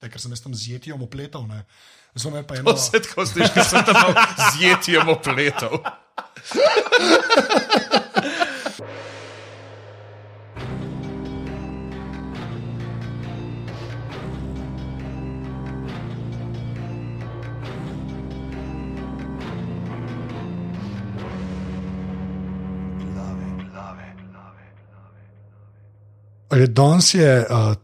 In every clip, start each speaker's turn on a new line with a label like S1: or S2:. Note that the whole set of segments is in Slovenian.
S1: te, ker sem jaz tam z jetijem opletal. Ne. Zdaj me pa je
S2: To se tako sliši, da sem tam z jetijem opletal.
S1: Danes je uh,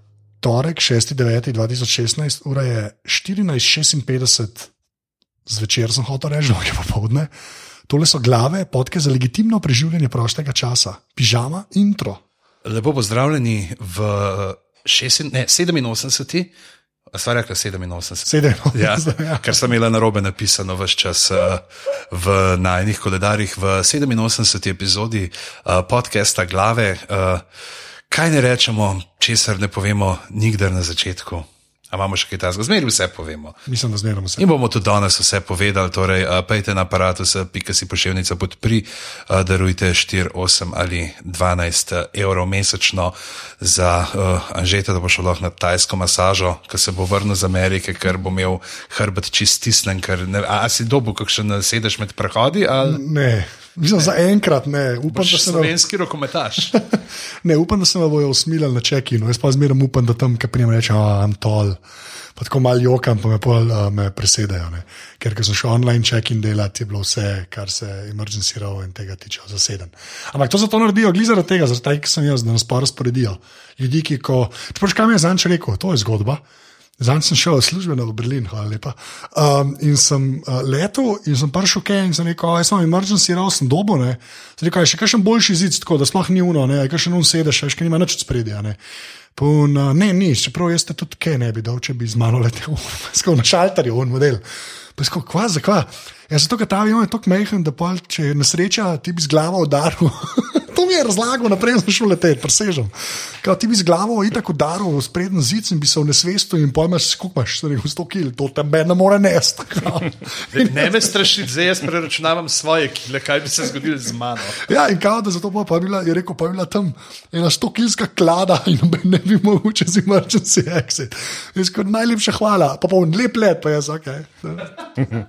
S1: torek, 6.9.2016, ura je 14.56 zvečer, sem hotel reči, že popoldne. Tole so glave, podke za legitimno preživljanje prostega časa, pižama, intro.
S2: Lepo pozdravljeni v šest, ne, 87. Stvar je rekla 87.
S1: Sedem,
S2: Ja,
S1: ja.
S2: ker sem imela na robe napisano vse čas uh, v najnih koledarjih, v 87. epizodi uh, podcasta Glave. Uh, kaj ne rečemo, česar ne povemo, nikdar na začetku. A imamo še kaj takega? Zmeri vse povemo.
S1: Mislim, da zmerno se.
S2: In bomo tudi danes vse povedali. Torej, uh, pejte na aparatus, pika si pošiljnica podpri, uh, darujte 4, 8 ali 12 evrov mesečno za uh, Anžeta, da bo šel lahko na tajsko masažo, ko se bo vrnil z Amerike, ker bo imel hrbet čist stisnen. ker Ne, a, a si dobu, kakšen sedež med prehodi? Ali
S1: Ne, mislim, za enkrat ne. Upam, da
S2: boš
S1: se nam,
S2: slovenski rokometaš?
S1: ne, upam, da se nam bojo usmilili na čekinu. Jaz pa zmeraj upam, da tam, ki prijem reče, da je tol. Pa tako malo jokam, pa me, pol, uh, me presedajo. Ne. Ker sem šel online check-in delati, je bilo vse, kar se emergency row in tega tiče, zaseden. Ampak to zato naredijo, glede zaradi tega, zaradi tega, ker sem jaz, da nas pa razporedijo. Ljudi, ki ko. Čeprav, kaj mi je zanč rekel, to je zgodba. Zdaj sem šel službeno v Berlin, hvala lepa. Um, in sem uh, letel in sem prišel kaj in sem rekel, "A, jaz sem emergency row, sem dobo. ne." Sem rekel, "A je še kakšen boljši zid, tako da sploh ni uno, ne, kakšen un sedež, veš, kaj nima nič spredja. Ne. Pun, uh, ne, ni, čeprav jaz te tudi kaj ne bi dal, če bi z mano letel, skoro na šalterju, on model. Pa je skoro, kva, zakva? Ja, zato, ker ta avion je tako mehen, da pol, če je nesreča, ti bi z glavo udaril. to mi je razlagal, naprej sem šel leteti, presežem. Kao, ti bi z glavo itak udaril v sprednji zid in bi se v nesvestu in pojmaš, skupaš, se rekel, 100 kil, to tebe ne more nest.
S2: Ne me strašiti, zdaj jaz preračunavam svoje kile, kaj bi se zgodilo z mano.
S1: Ja, in kao, da zato pa bila, je rekel, pa je bila tam ena 100 kilska klada in ne bi mogel čez emergency exit. Jaz kot najlepša hvala, pa pa lep let, pa jaz, ok,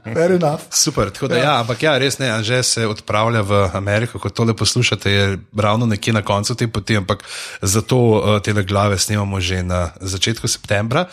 S1: fair enough.
S2: Super, tako da ja, ampak ja, res ne, že se odpravlja v Ameriko, ko tole poslušate, je ravno nekje na koncu te poti, ampak zato uh, te glave snemamo že na začetku septembra.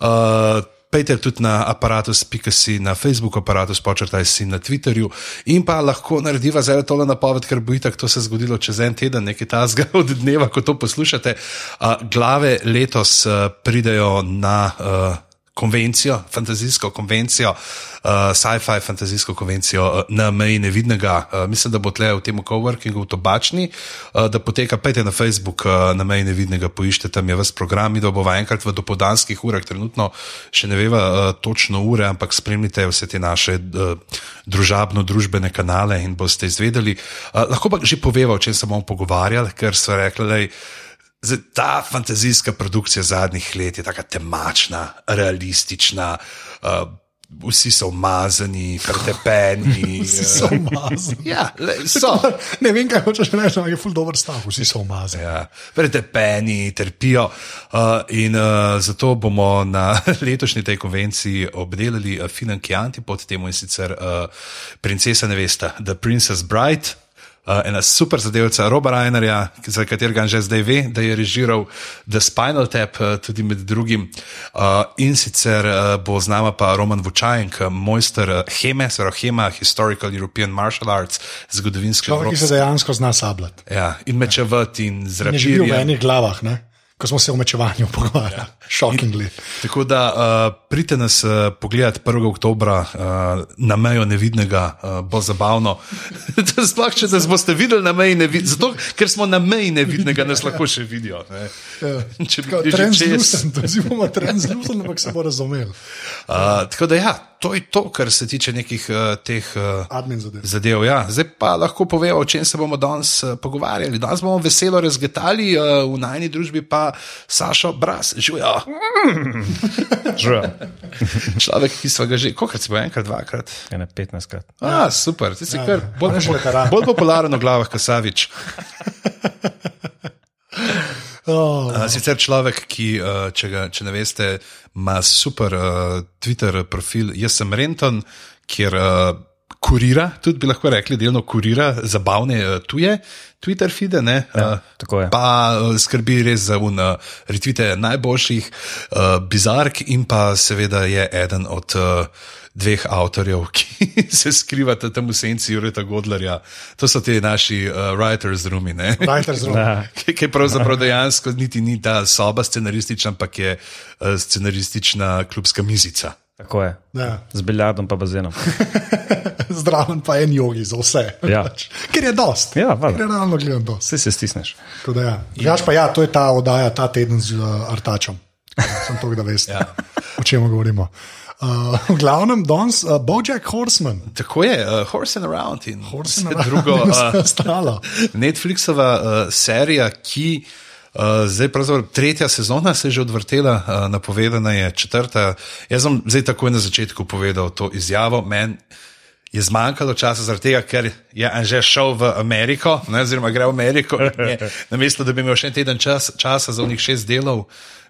S2: Uh, Pejte tudi na aparatus.si, na Facebooku, aparatus počrtaj si na Twitterju in pa lahko narediva zdaj tole napoved, ker bo itak to se zgodilo čez en teden, nekaj tasga od dneva, ko to poslušate. Uh, glave letos uh, pridejo na. Uh, konvencijo, fantazijsko konvencijo, uh, sci-fi fantazijsko konvencijo uh, na meji nevidnega. Uh, mislim, da bo tle v tem coworkingu v Tobačni, uh, da poteka, pejte na Facebook uh, na meji nevidnega, poiščite tam je vas program, da bo enkrat v dopodanskih urah, trenutno še ne veva uh, točno ure, ampak spremljite vse te naše uh, družabno-družbene kanale in boste izvedeli. Uh, lahko pa že poveva, o čem se bomo pogovarjali, ker so rekli, da Zdaj, ta fantazijska produkcija zadnjih let je tako temačna, realistična, uh, vsi so umazani, pretepeni.
S1: Vsi so umazani.
S2: Ja, le, so.
S1: Ne vem, kaj hočeš reči, ampak je ful dobr stav, vsi so umazani.
S2: Ja, pretepeni, trpijo. Uh, in uh, zato bomo na letošnji tej konvenciji obdelali uh, finankijanti pod temo in sicer uh, Princesa Nevesta, The Princess Bride. Uh, ena super zadevca, Roba Reinerja, za katerega že zdaj ve, da je režiral The Spinal Tap, uh, tudi med drugim. Uh, in sicer uh, bo z nama pa Roman Vučajenk, mojster Heme, zelo Hema, Historical European Martial Arts, zgodovinski
S1: Človek, ki se dejansko zna sabljati.
S2: Ja, in mečevati in
S1: Ne živi v enih glavah, ne? Ko smo se o mečevanju pogovarjali. Ja. Shockingly.
S2: Tako da uh, pridite nas uh, pogledati 1. oktober uh, na mejo nevidnega, uh, bo zabavno. Sploh, če nas boste videli na meji nevidnega, zato ker smo na meji nevidnega, nas lahko še vidijo. ne. Če bi bili že čez.
S1: Translucent, oziroma translucent, ampak se bo razumel.
S2: Uh, tako da ja, to je to, kar se tiče nekih uh, teh. Uh,
S1: Admin zadev.
S2: Zadev, ja. Zdaj pa lahko povemo, o čem se bomo danes uh, pogovarjali. Danes bomo veselo razgetali, uh, v najni družbi pa Sašo Bras, živijo.
S3: Živijo.
S2: Človek, ki smo ga že, koliko si bo enkrat, dvakrat.
S3: Ene 15 krat.
S2: A, super, ti si
S1: Ja,
S2: kar
S1: ja.
S2: bolj,
S1: veteran.
S2: bolj popularen v glavah, kot Savič.
S1: Oh,
S2: Uh, sicer človek, ki, uh, če, ga, če ne veste, ima super uh, Twitter profil, jaz sem Renton, kjer uh, kurira, tudi bi lahko rekli, delno kurira zabavne uh, tuje Twitter feede. Ne,
S3: Ja,
S2: uh,
S3: tako je.
S2: Pa uh, skrbi res za un, uh, retvite najboljših uh, bizark in pa seveda je eden od. Uh, Dveh avtorjev, ki se skrivata tam v senci Jureta Godlerja. To so ti naši uh, writers roomi. ne?
S1: Writers room.
S2: Ki ki pravzaprav dejansko niti ni ta soba scenaristična, ampak je uh, scenaristična klubska mizica.
S3: Tako je.
S1: Ja.
S3: Z biljardom pa bazenom.
S1: Zdraven pa en jogi za vse.
S3: Ja.
S1: Ker je dost.
S3: Ja.
S1: Ker je realno gledano dost.
S3: Vse se stisneš.
S1: Da Ja. Drugač pa ja, to je ta oddaja ta teden z uh, Artačem. Sem to, da veste, ja. o čem govorimo. Uh, v glavnem, danes uh, Bojack Horseman.
S2: Tako je, uh, Horse and Around in
S1: Horse and Around
S2: drugo. Uh,
S1: ostalo.
S2: Netflixova uh, serija, ki. Uh, zdaj, pravzaprav tretja sezona se je že odvrtela, uh, napovedana je četrta. Jaz sem zdaj takoj na začetku povedal to izjavo. Meni je zmanjkalo časa, zaradi tega, ker je Anže šel v Ameriko, ne, oziroma gre v Ameriko. in je Namesto da bi imel še en teden čas, časa za njih šest delov.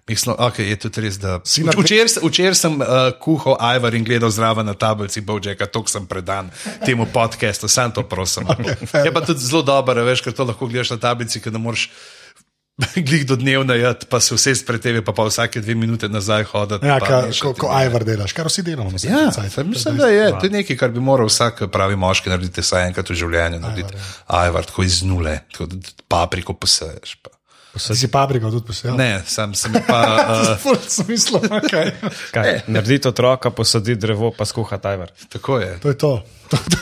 S2: Mislim, okay, je tudi res, da.
S1: Si na-
S2: Včeraj včer sem uh, kuhal Ivar in gledal zraven na tablici Bojaka, tok sem predan temu podkastu, sam to prosim.
S1: fair.
S2: je pa tudi zelo dobro, veš, ker to lahko gledaš na tablici, ker ne moreš. Glih do dnevna jed, pa se vse pred tebi, pa, pa vsake dve minute nazaj hoditi.
S1: Ja, ka, ko, ko Ivar delaš, kar vsi delamo. na
S2: Ja,
S1: zadnji cajt.
S2: saj mislim, da je to je nekaj, kar bi moral vsak pravi moški narediti vsaj enkrat v življenju. Narediti ajvar, tako iz nule, tako papriko poseješ. Pa.
S1: Ti si paprika tudi posebej.
S2: Ne, sam sem pa. Uh,
S1: Ful smisla, okay.
S3: Kaj, narediti otroka, posadi drevo, pa skuha tajver.
S2: tako je.
S1: To je to. To, to,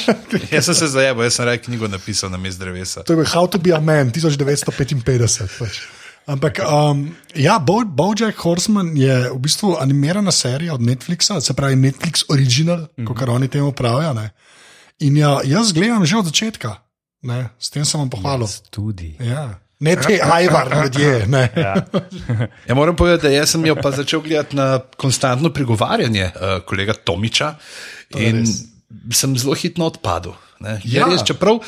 S2: Jaz sem se zajel, jaz sem rekel knjigo napisal na mestu drevesa.
S1: to je bil How to be a man 1955. Pač. Ampak, um, ja, Bo, Bojack Horseman je v bistvu animirana serija od Netflixa, se pravi Netflix Original, mm -hmm. kot oni temu pravijo. Ne? In ja, jaz gledam že od začetka, ne? s tem sem vam pohvalil.
S3: Tudi.
S1: Ja. Ne te ajvar ljudje. Ne.
S3: Ja.
S2: Ja, moram povedati, da sem jo pa začel gledati na konstantno pregovarjanje uh, kolega Tomiča in sem zelo hitro odpadel. ne.
S1: Ja.
S2: Res, čeprav,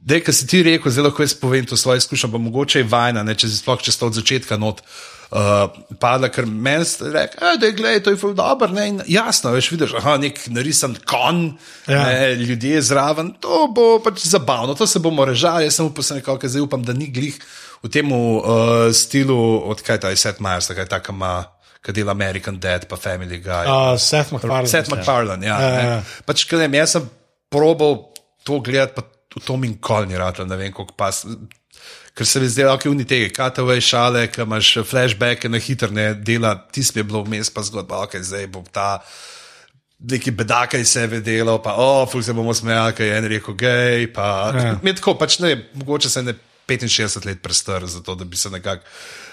S2: da kar si ti rekel, zelo lahko jaz povem to svoje izkušnje, pa mogoče je vajna, ne, če si sploh če sta od začetka not. Uh, padla, ker meni je rekel, da je gledaj, to je ful dobro. ne, in Jasno, veš, vidiš, aha, nek narisan kon,
S1: Ja.
S2: ne, ljudje zraven, to bo pač zabavno, to se bomo režali. Jaz sem upal, nekako, zdaj upam, da ni glih v tem uh, stilu, odkaj ta je Seth Meyers, kaj ta, ima, ki dela American Dead, pa Family Guy.
S1: Uh, Seth MacFarlane.
S2: Seth MacFarlane, ja.
S1: Ja, ja,
S2: ja.
S1: ja.
S2: Pač, kaj ne jaz sem probal to gledati, pa v tom in kol ni rad, ne vem, koliko pas. Ker se mi zdi, da okay, je tega, katove šale, ki imaš flashbacke na hitro, ne dela, tisti je bilo vmes, pa zgodba, ok, zdaj bo ta. Neki bedakaj se je vedelo, pa oh, fuk se bomo smejali, ker je en rekel gej. Pa,
S1: Ja.
S2: ja. tako, pač ne, mogoče se ne 65 let prestar, zato da bi se nekako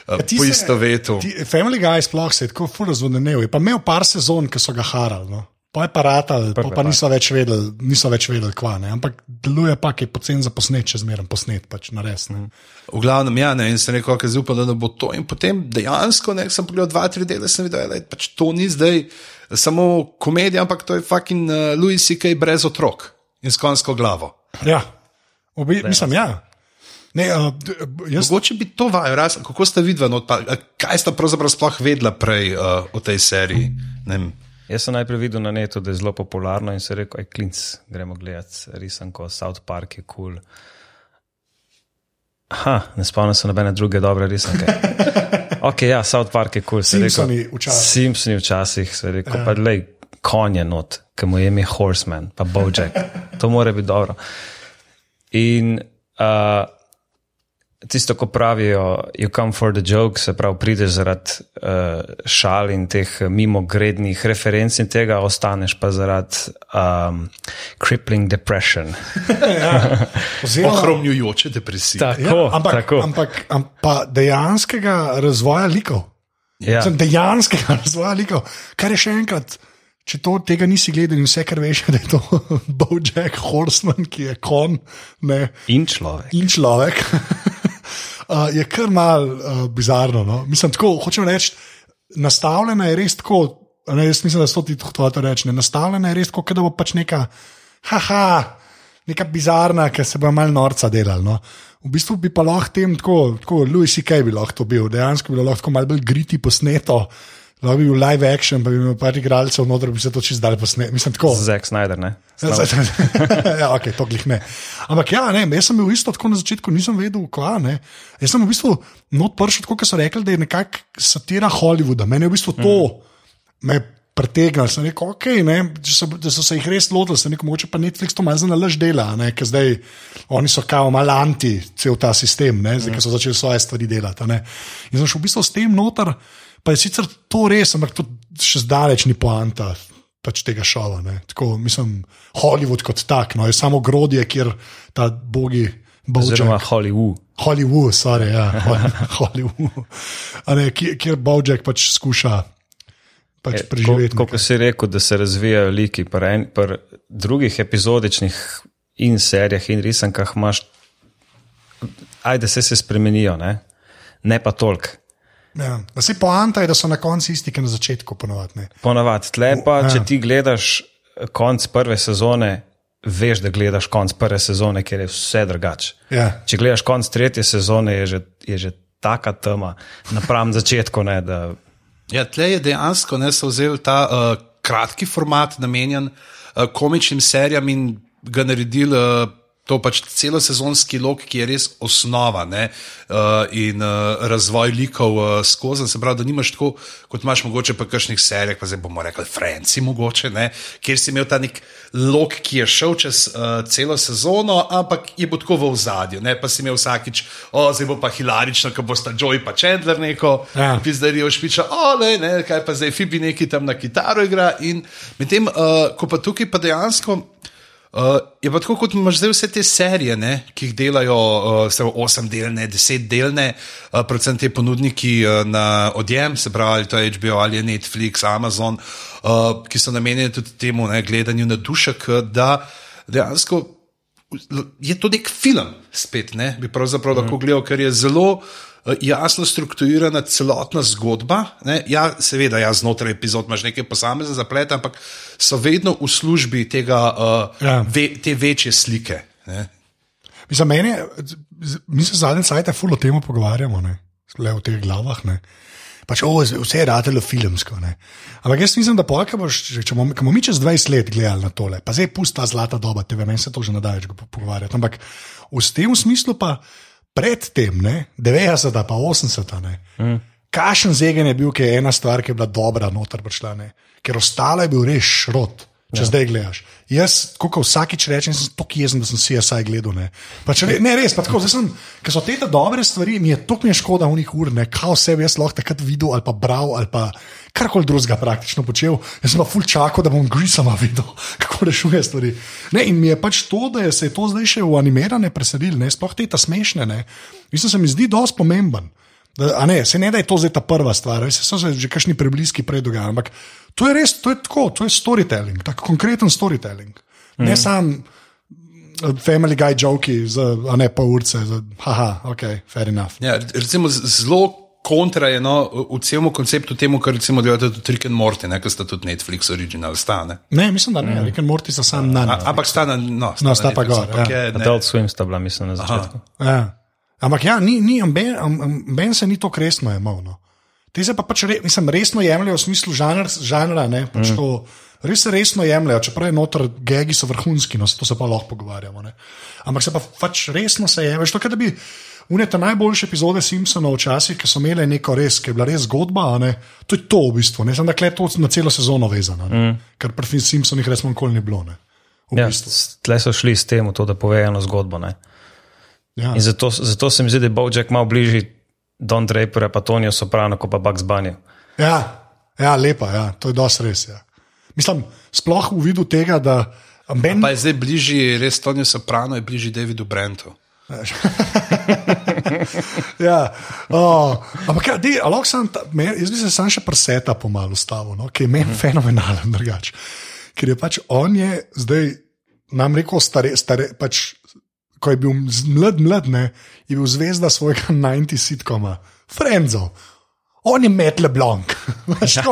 S2: uh,
S1: Ja,
S2: poistovetil.
S1: ti- Family Guy sploh se je tako ful razvodenil. Je pa imel par sezon, ki so ga harali. No. Pa je pa ratal, pa, pa niso več vedeli, niso več vedeli kva. Ne. Ampak deluje pa, ki je pocen za posnet, če zmeraj posnet, pač nares. Ne.
S2: V glavnem, ja, ne, in sem rekel, da zaupam, da bo to. In potem dejansko, ne, sem pogledal dva, tri dele, sem videl, da pač to ni zdaj samo komedija, ampak to je fucking uh, Louis C.K. brez otrok in s konjsko glavo.
S1: Ja, Obi, mislim, ja. Ne, uh, jaz,
S2: Mogoče bi to vajo, raz, kako ste videli, no, kaj ste pravzaprav sploh vedela prej uh, o tej seriji? Ne vem.
S3: Jaz sem najprej videl na netu, da je zelo popularno in se rekel, aj klinc, gremo gledati, risanko, South Park je kul. Cool. Aha, ne spomnim se nobene druge dobre risanke. Ok, ja, South Park je kul. Cool,
S1: Simpsoni včasih.
S3: Simpsoni včasih se je rekel, ja. pa lej, konje not, ki mu je ime Horseman, pa Bojack. To mora biti dobro. In uh, tisto, ko pravijo, you come for the joke, se pravi, prideš zaradi uh, šal in teh mimogrednih referenc in tega, ostaneš pa zaradi um, crippling depression.
S1: oziroma,
S2: Ohromljujoče depresije.
S3: Tako,
S1: ja, ampak,
S3: tako.
S1: ampak am, pa dejanskega razvoja likov.
S3: Ja.
S1: Mislim, dejanskega razvoja likov. Kar je še enkrat, če to tega nisi gledal in vse, kar veš, da je to Bojack Horseman, ki je kon ne,
S3: In človek.
S1: in človek, uh, je kar mal uh, bizarno. No? Mislim, tako hočem reči, nastavljena je res tako. Ne, jaz mislim, da so ti hoče reči. ne, Nastavljena je res tako, da bo pač neka, haha, neka bizarna, ki se bo malo norca delala. No? V bistvu bi pa lahko tem, tako, tako Louis C.K. bi lahko to bil, dejansko bi lahko malo bolj griti posneto, lahko bi bil live action, pa bi imel par igralcev noter, bi se to čist dal posnet. Mislim, tako.
S3: Zack Snyder, ne?
S1: Ja, ok, to glih ne. Ampak ja, ne, jaz sem bil isto tako na začetku, nisem vedel, kva ne. Jaz sem v bistvu not prišel, tako kot so rekli, da je nekako satira Hollywooda. Mene je v bistvu to me pretegnilo. Sem rekel, ok, ne, če so, da so se jih res lotili, sem rekel, mogoče pa Netflix to malo za nalaž dela, ne, ker zdaj oni so kao malo anti cel ta sistem, ne, zdaj, ker so začeli svoje stvari delati. Ne. In sem šel v bistvu s tem noter, pa je sicer to res, ampak to še zdaleč ni poanta pač tega šova. Ne. Tako, mislim, Hollywood kot tak, no, je samo grodje, kjer ta bogi.
S3: Oziroma Hollywood.
S1: Hollywood, sorry, ja, Hollywood. Ne, kjer, Bojack pač skuša pač
S3: Je,
S1: preživeti.
S3: Kot si rekel, da se razvijajo liki, pri pri drugih epizodičnih in serijah in risankah imaš, ajde se se spremenijo, ne, ne pa toliko.
S1: Ja. Se poanta je, da so na koncu isti, kot na začetku. Ponovadi, ne.
S3: Ponavadi, tle pa,
S1: Ja.
S3: če ti gledaš konc prve sezone, veš, da gledaš konc prve sezone, ker je vse drugače.
S1: ja.
S3: Če gledaš konc tretje sezone, je že, je že taka tema, napram začetku. Ne, da,
S2: Ja, tle je dejansko ne, so vzeli ta uh, kratki format, namenjen uh, komičnim serijam in ga naredili. Uh, To pač celo sezonski lok, ki je res osnova ne, uh, in uh, razvoj likov uh, skozi. Se pravi, da nimaš tako, kot imaš mogoče pa kakšnih serijah, pa zdaj bomo rekli, Franci, mogoče, ne, kjer si imel ta nek lok, ki je šel čez uh, celo sezono, ampak je bo tako v ozadju. Ne, pa si imel vsakič, o, zdaj bo pa hilarično, ko bosta Joey pa Chandler neko
S1: Ja.
S2: pizdarijo špiča, ole, ne, kaj pa zdaj Fibi neki tam na kitaro igra. In medtem, uh, ko pa tukaj pa dejansko. Uh, je pa tako, kot imaš zdaj vse te serije, ne, ki jih delajo, uh, se osem delne, deset delne, uh, predvsem te ponudniki uh, na odjem, se pravi, ali to je HBO ali je Netflix, Amazon, uh, ki so namenjeni tudi temu ne, gledanju na dušek, da dejansko je to nek film, spet ne, bi pravzaprav lahko gledal, ker je zelo eh, jasno strukturirana celotna zgodba. Ne. Ja, seveda, ja, znotraj epizod imaš neke posamezne zaplete, ampak so vedno v službi tega, uh,
S1: Ja.
S2: ve, te večje slike. Ne.
S1: Mislim, meni, je- z- mi se zadnje cajt ful o tem pogovarjamo, ne? le v teh glavah. Ne? Pač, o, vse je ratelo filmsko. Ne? Ampak jaz mislim, da polka boš, če bomo, bomo mi čez 20 let gledali na tole, pa zdaj pusta zlata doba, tebe, meni se to že ne da več go- pogovarjati. Ampak v tem smislu pa predtem, ne, 90, pa 80, ne. Mm. Kašen zegen je bil, ki je ena stvar, ki je bila dobra, noter prišla, ne. ker ostalo je bil res šrot. Če ja. zdaj gledaš. Jaz, kot vsakič rečem, sem tako jezen, da sem si jaz gledal. Ne, pač, re, ne res, pa tako, sem, ker so te dobre stvari, mi je toliko mi je škoda v njih ur, ne, kao sebi jaz lahko takrat videl ali pa bral ali pa karkoli drugega praktično počel. Jaz sem pa ful čakal, da bom grisama videl, kako rešuje stvari. Ne, in mi je pač to, da je se je to zdaj še v animirane preselili, ne, sploh te ta smešne, ne, mislim, se mi zdi dosti pomemben. Da, a ne, se ne da je to zdaj ta prva stvar, se so se že kakšni prebliski prej dogajali, ampak to je res, to je tako, to je storytelling, tako konkreten storytelling. Mm. Ne sam uh, family guy joki, za, a ne pa urce, za, haha, ok, fair enough.
S2: Ja, recimo, zelo kontra je no, v celem konceptu temu, kar recimo delate tudi Rick and Morty, ne, ker sta tudi Netflix original stane.
S1: Ne, mislim, da ne, mm. Rick and Morty sta sam na
S2: ampak sta na, no,
S1: No, sta pa
S2: Netflixu,
S1: gor, ja.
S2: je,
S3: Adult Swim sta bila, mislim, na začetku.
S1: Ja. Ampak ja, ni, ni, amben, amben se ni to resno jemal. No. Te se pa pač re, mislim, resno jemljajo v smislu žanr, žanra, ne, pač mm. to, res se resno jemljajo, čeprav je noter gegi so vrhunski, no, to se pa lahko pogovarjamo. Ne. Ampak se pa pač resno se jemljajo. To, kot da bi unete najboljše epizode Simpsonov včasih, ki so imele neko res, ki je bila res zgodba, a ne, to je to v bistvu, ne, sem da je to na celo sezono vezano, ne, mm. ker pri Simpsonih res manj nikoli ni bilo. Ne. V
S3: Ja,
S1: bistvu.
S3: tle so šli s tem, to, da povejo eno zgodbo. Ne?
S1: Ja.
S3: In zato, zato se mi zdi, da je Bojack malo bližji Don Draperju, pa Tonijo Soprano, kot pa Bugs Bunny.
S1: Ja, ja, lepa, ja, to je dosti res. Ja. Mislim, sploh v vidu tega, da ben,
S2: Pa je zdaj bližji, res Tonijo Soprano je bližji Davidu Brentu.
S1: ja, oh, ampak ja, dej, a lahko sem, ta, me, jaz bi se sam še preseta pomalo stavil, no, ki je meni fenomenalen drugač. Ker je pač on je zdaj nam rekel, stare, stare, pač, ko je bil mlad, mlad, ne, je bil zvezda svojega 90 sitkoma, Frenzo. On je Matt LeBlanc. Mislim,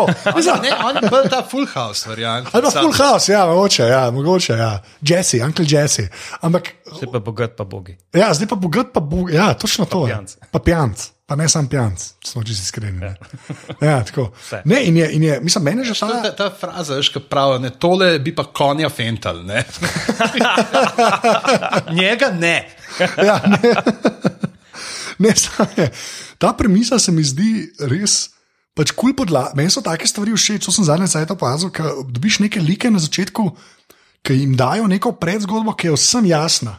S2: Ne, on je bil ta full house variant.
S1: Ali pa Full House, ja, mogoče, ja, mogoče, ja. Jesse, Uncle Jesse. Ampak,
S3: Zdaj pa bogat, pa bogi.
S1: ja, zdaj pa bogat, pa bo, ja, točno to. je.
S3: pijanc.
S1: Pa pijanc, pa ne sam pijanc, smo čisto iskreni. ne. Ja, tako. Ne, in je, in je, mislim, meni že
S2: Ta,
S1: ta.
S2: ta fraza, veš, ki pravi, ne, tole bi pa konja fental. Ne? Njega ne.
S1: Ja, ne, ne, stane. Ta premisa se mi zdi res. Pač kul cool podla. Meni so take stvari všeč, to sem zadnje cajt opazil, ker dobiš neke like na začetku, ki jim dajo neko predzgodbo, ki je vsem jasna.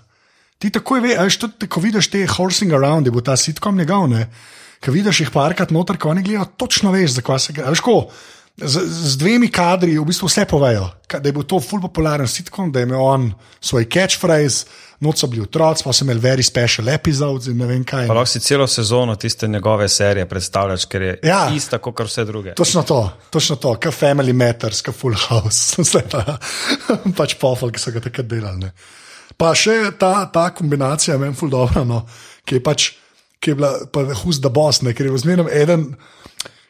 S1: Ti takoj veš, tudi ko vidiš te horsing around, je bo ta sitkom njegov, ne. Ko vidiš jih parkrat noter, ko oni gledajo, točno veš, zakaj se gre. Veš, ko, z, z dvemi kadri v bistvu vse povejo, da je bil to full popularen sitkom, da je imel on svoj catchphrase, noč so bili otroci, pa so imeli very special episodes in ne vem kaj.
S3: Pa lahko si celo sezono tiste njegove serije predstavljaš, ker je
S1: Ja.
S3: ista kot vse druge.
S1: Točno to, točno to, kot Family Matters, kot Full House, vse ta pač pofel, ki so ga takrat delali. Ne. Pa še ta, ta kombinacija, meni ful dobro, no, ki je pač, ki je bila pa hus da boss, ne, ker je zmerno eden.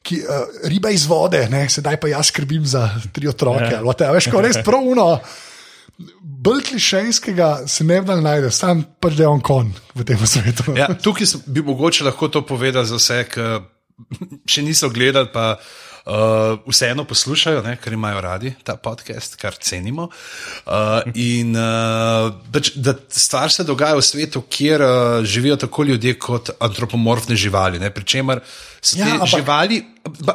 S1: Ki, uh, riba iz vode, ne, sedaj pa jaz skrbim za tri otroke. Yeah. Veš, ko res pravno, bolj klišejskega se ne da najde, sam pač da je on kon v tem svetu.
S2: Ja, tukaj bi mogoče lahko to povedal za vse, ki še niso gledali, pa uh, vseeno poslušajo, ne, ker imajo radi ta podcast, kar cenimo. Uh, in uh, pač, da stvar se dogaja v svetu, kjer uh, živijo tako ljudje kot antropomorfne živali. Ne, Pričemer so
S1: Ja,
S2: te
S1: ampak-
S2: živali,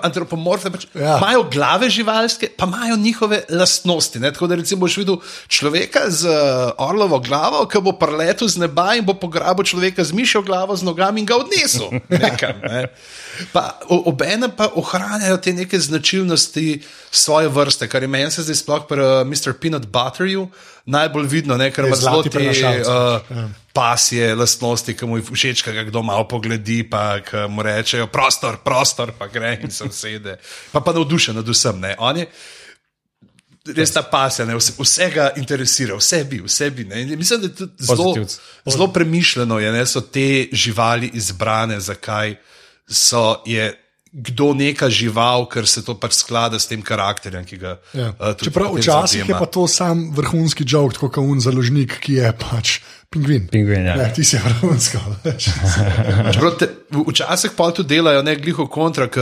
S2: antropomorfne, pač,
S1: ja.
S2: imajo glave živalske, pa imajo njihove lastnosti. Ne? Tako da recimo boš videl človeka z uh, orlovo glavo, ki bo preletel z neba in bo pograbil človeka z mišjo glavo, z nogami in ga odnesel nekam. Ne? Pa obenem pa ohranjajo te neke značilnosti svoje vrste, kar je meni se zdaj sploh pri uh, Mr. Peanut Butterju najbolj vidno, ne? ker ima zelo te uh, pasje lastnosti, ki mu je všeč, ki ga kdo malo pogledi, pa ki mu rečejo prostor, prostor, pa gre in se usede. Pa pa navdušen nad vsem. Ne? On je res ta pasja, ne? vse, vse ga interesira, vse bi, vse bi. Ne? In Mislim, da je tudi zelo, zelo premišljeno, je, ne? so te živali izbrane, zakaj so je. Kdo neka žival, ker se to pač sklada s tem karakterjem, ki ga
S1: Ja.
S2: uh, tudi
S1: Čeprav včasih je
S2: zavzema.
S1: pa to sam vrhunski jok, tako kot un založnik, ki je pač pingvin.
S3: Pingvin, ja.
S1: Ne, ti si vrhunsko.
S2: Čeprav te- v- Včasih pa to delajo, ne gliho kontra, k,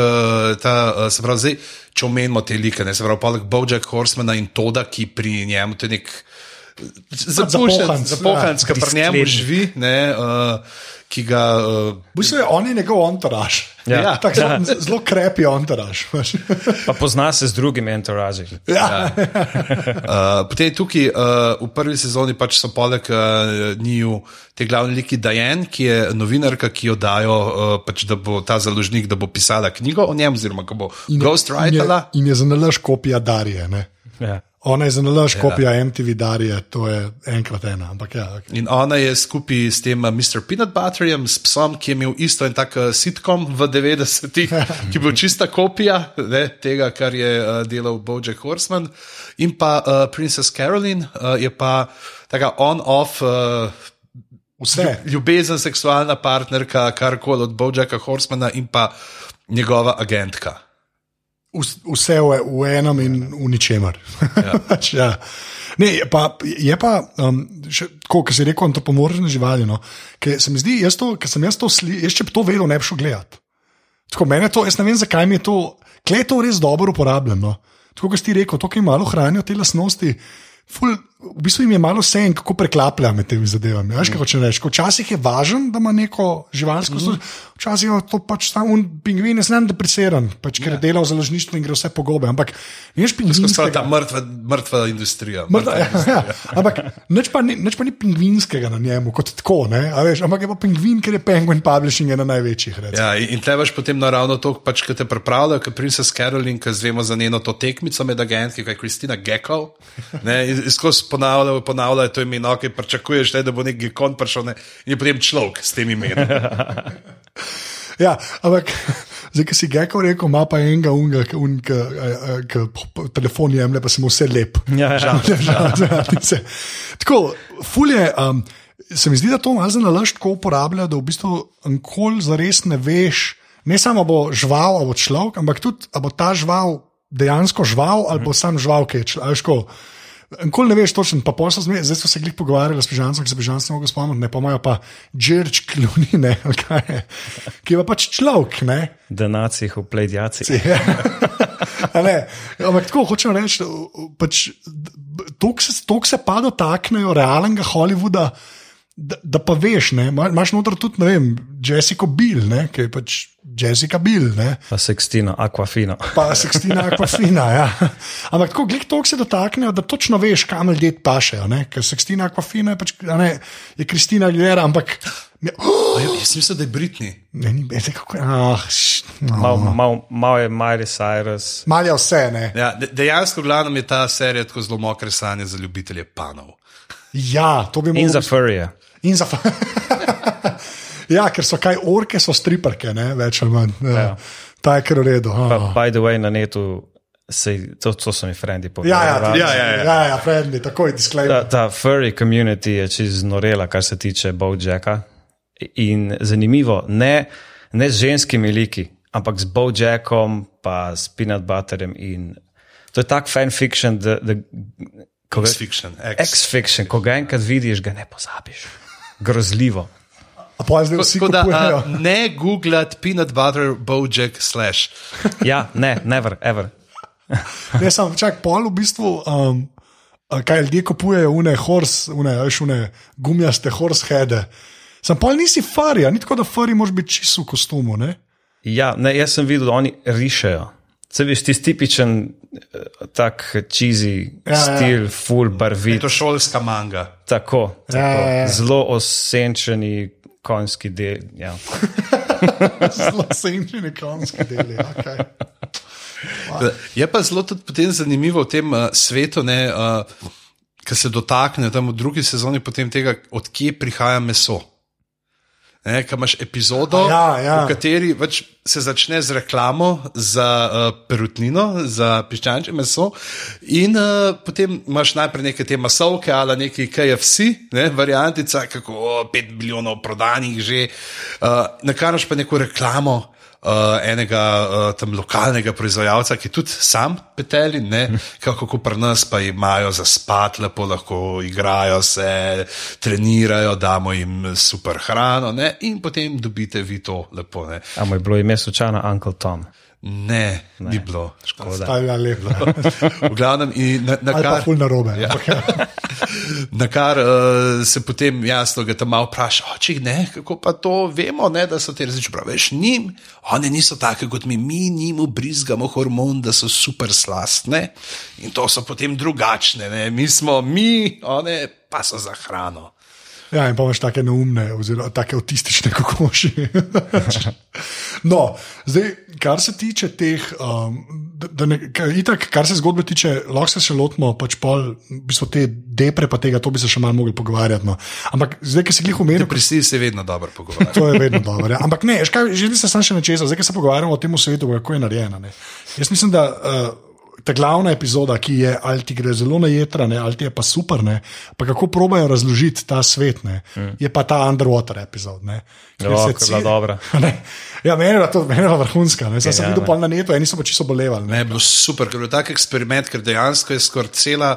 S2: ta, eh, se pravi, zdaj, če omenimo te like, ne, se pravi, poleg Bojack Horsemana in Toda, ki pri njemu to je nek zapuščen,
S1: zapohanc, ja.
S2: ki pri njemu živi, ne, uh, ki ga. Uh,
S1: V bistvu je on je njegov ontaraž.
S3: Ja.
S2: Ja.
S1: Tako zelo, zelo krepi ontaraž. veš.
S3: Pa pozna se z drugimi entouraži.
S1: Ja.
S2: Uh, potem tukaj uh, v prvi sezoni pač so poleg uh, njiju te glavne liki Dajen, ki je novinarka, ki jo dajo, uh, pač, da bo ta založnik, da bo pisala knjigo o njem, oziroma ko bo ghostwritala.
S1: In je, je za nalaž kopija Darije. Ne?
S3: Ja.
S1: Ona je za nalaž ja. kopija MTV Darije, to je enkrat ena. Ampak ja, okay.
S2: In ona je skupaj s tem uh, Mr. Peanut Butterjem, s psom, ki je imel isto en tak uh, sitkom v 90-ih, ki je bil čista kopija ne, tega, kar je uh, delal Bojack Horseman. In pa uh, Princess Caroline uh, je pa taka on-off. Uh,
S1: vse.
S2: Ljubezen, seksualna partnerka, karkoli od Bojacka Horsemana in pa njegova agentka.
S1: Vs- Vse v, v enem in v ničemer. Ja. ja. Ne, pa, je pa um, kot si rekel, antropomorfne živali. No, ker se mi zdi, jaz to, sem jaz to slišal, jaz če bi to vedel, ne bi šel gledat. Tako meni to, jaz ne vem, zakaj mi je to, kle je to res dobro uporabljeno. Tako kot si rekel, to, ki jim malo hranijo te lastnosti. Ful, v bistvu jim je malo vse en, kako preklaplja med temi zadevami. Veš, kako če rečeš, včasih je važen, da ima neko živalsko službo, včasih je to pač samo un pingvin, jaz znam depresiran, pač, ker je delal v založništvu in gre vse pogobe. Ampak veš,
S2: To je ta mrtva, mrtva industrija.
S1: Morda, ja, ja. Ampak nič pa, ni, nič pa ni pingvinskega na njemu, kot tako. Ne, a veš, ampak je pa pingvin, ker je Penguin Publishing ena največjih. recimo.
S2: Ja, in, in tlebaš potem naravno to, pač, ki te pripravljajo, kot Princess Caroline, ki zvemo za njeno to tekmico med agentki, kot je Kristina Gekov. Ne, in in skozi ponavljajo, ponavljajo to ime, no, ki pričakuješ, da bo nek gekon prišel ne, in je potem človek s tem imenom.
S1: Ja, ampak zdaj, ki si Gekov rekel, ima pa enega unga, ki telefon jemlje, pa se mu vse lep.
S3: Ja, ja.
S1: Žal, žal, se. Tako, fulje. Um, Se mi zdi, da to malo za nalaž tako uporablja, da v bistvu nikoli zares ne veš, ne samo a bo žival, ali bo človek, ampak tudi, bo ta žival dejansko žival, ali bo sam žival, ki je človek. Nikoli ne veš točno, pa posel zme, zdaj smo se glih pogovarjali s Bežancem, ki se Bežancem ne mogo spomniti, ne pa imajo pa Džerč Kluni, ne, je, ki je pa pač človek, ne.
S3: Denacij, upledjaci.
S1: Ja. Ampak tako hočem reči, pač, toliko se, toliko se pa dotaknejo realnega Hollywooda, da, da pa veš, ne, ima- imaš noter tudi, ne vem, Jessica Bill, ne, ki je pač Jessica Bill, ne.
S3: Pa Sextina, Aquafina.
S1: pa Sextina Aquafina. Ja. Ampak tako, glej, to se dotaknejo, da točno veš, kam ljudje pašejo. ne. Ker Sextina Aquafina je, pač, a ne, je Kristina Aguilera, ampak. Ja, oh,
S2: A ja, Jaz mislim, da je Britney.
S1: ne, ni kako je. Ah, š,
S3: Mal,
S1: no.
S3: mal, mal je Miley Cyrus.
S1: Mal je vse, ne.
S2: Ja, de, dejansko, glavno je ta serija tako zelo mokre sanje za ljubitelje panov.
S1: Ja, to bi
S3: In
S1: mogel
S3: za furije.
S1: In za. ja, ker so kaj orke, so striperke, ne? več ali manj. Ja.
S3: Ja.
S1: Ta je kar v redu.
S3: Pa,
S1: Oh.
S3: by the way, na netu, sej, to, to so mi frendi
S1: Ja,
S3: povedali.
S1: ja,
S2: Ja, ja, ja.
S1: ja, ja friendly, takoj
S3: Ta,
S1: disclaimer.
S3: ta furry community je čez norela, kar se tiče Bojacka. In zanimivo, ne, ne z ženskimi liki, ampak z Bojackom, pa s peanut butterjem. In to je tak fanfiction, da,
S2: X-fiction, X.
S3: X-fiction, ko ga enkrat vidiš, ga ne pozabiš. Grozljivo.
S1: Pa
S2: Tako da a, ne googlati peanut butter bojack slash.
S3: Ja, ne, never, ever.
S1: Ne, sam čak, pol v bistvu. Um, kaj ljudje kupujejo, une horse, une, veš, une gumijaste horse heade. Sam pol nisi farija, ni tako, da fari moraš biti čisto v kostumu. Ne?
S3: Ja, ne, jaz sem videl, da oni rišejo. Se veš, ti tipičen, tak cheesy
S1: Ja, ja.
S3: ja, stil, full
S2: Je
S3: barvit.
S2: to šolska manga.
S3: Tako, tako
S1: Ja, ja, ja.
S3: zelo osenčeni konjski del. Ja.
S1: Zelo senčni konski deli. Okay.
S2: Je pa zelo tudi potem zanimivo v tem uh, svetu, ne, uh, ki se dotakne tam v drugi sezoni potem tega, odkje prihaja meso. Kaj imaš epizodo,
S1: Ja, ja.
S2: v kateri več se začne z reklamo za uh, perutnino, za piščančje meso, in uh, potem imaš najprej neke te masovke ali neki KFC, ne, variantica, kako o, 5 milijonov prodanih že, uh, na kar imaš pa neko reklamo. Uh, enega uh, tam lokalnega proizvajalca, ki tudi sam peteli, ne, kako ko pri nas pa imajo za spat, lepo lahko igrajo se, trenirajo, damo jim super hrano, ne, in potem dobite vi to lepo. Ne,
S3: A mu je bilo ime slučajno Uncle Tom.
S2: Ne, ne. ni bilo.
S3: Škoda.
S1: Ta je lepa.
S2: V glavnem, in na, na
S1: Ali pa
S2: kar,
S1: ful narobe.
S2: Ja.
S1: ja.
S2: na kar uh, se potem jasno ga tam malo vpraša, oče, ne, kako pa to vemo, ne, da so te različne prav. Veš, njim, one niso take kot mi, mi njim ubrizgamo hormon, da so super slastne in to so potem drugačne, ne. mi smo mi, one pa so za hrano.
S1: Ja, in imaš take neumne, oziroma take avtistične kokoši. no, zdaj, kar se tiče teh, um, da, da ne, itak, kar se zgodbe tiče, lahko se še lotimo, pač pol, v bistvu te depre, pa tega, to bi se še malo mogli pogovarjati. No. Ampak zdaj, ki si jih omenil,
S2: Depresiji se vedno dobro pogovarjati.
S1: To je vedno dobro. Ja. Ampak ne, veš kaj, želim se samo še nečesa, zdaj, ko se pogovarjamo o tem svetu, kako je narejena. Ne. Jaz mislim, da uh, ta glavna epizoda, ki je ali ti gre zelo na jedra, ne, ali ti je pa super, ne, pa kako probajo razložiti ta svet, ne, mm. je pa ta underwater epizod. Ne,
S3: Jo,
S1: se
S3: ko je dobra.
S1: Ne. Ja, meni je to meni je vrhunska. Ne. Sem
S3: Ja,
S1: videl pa na netu, eni so pa čisto bolevali. Ne.
S2: Ne, je bilo super, ker je bil tak eksperiment, ker dejansko je skoraj cela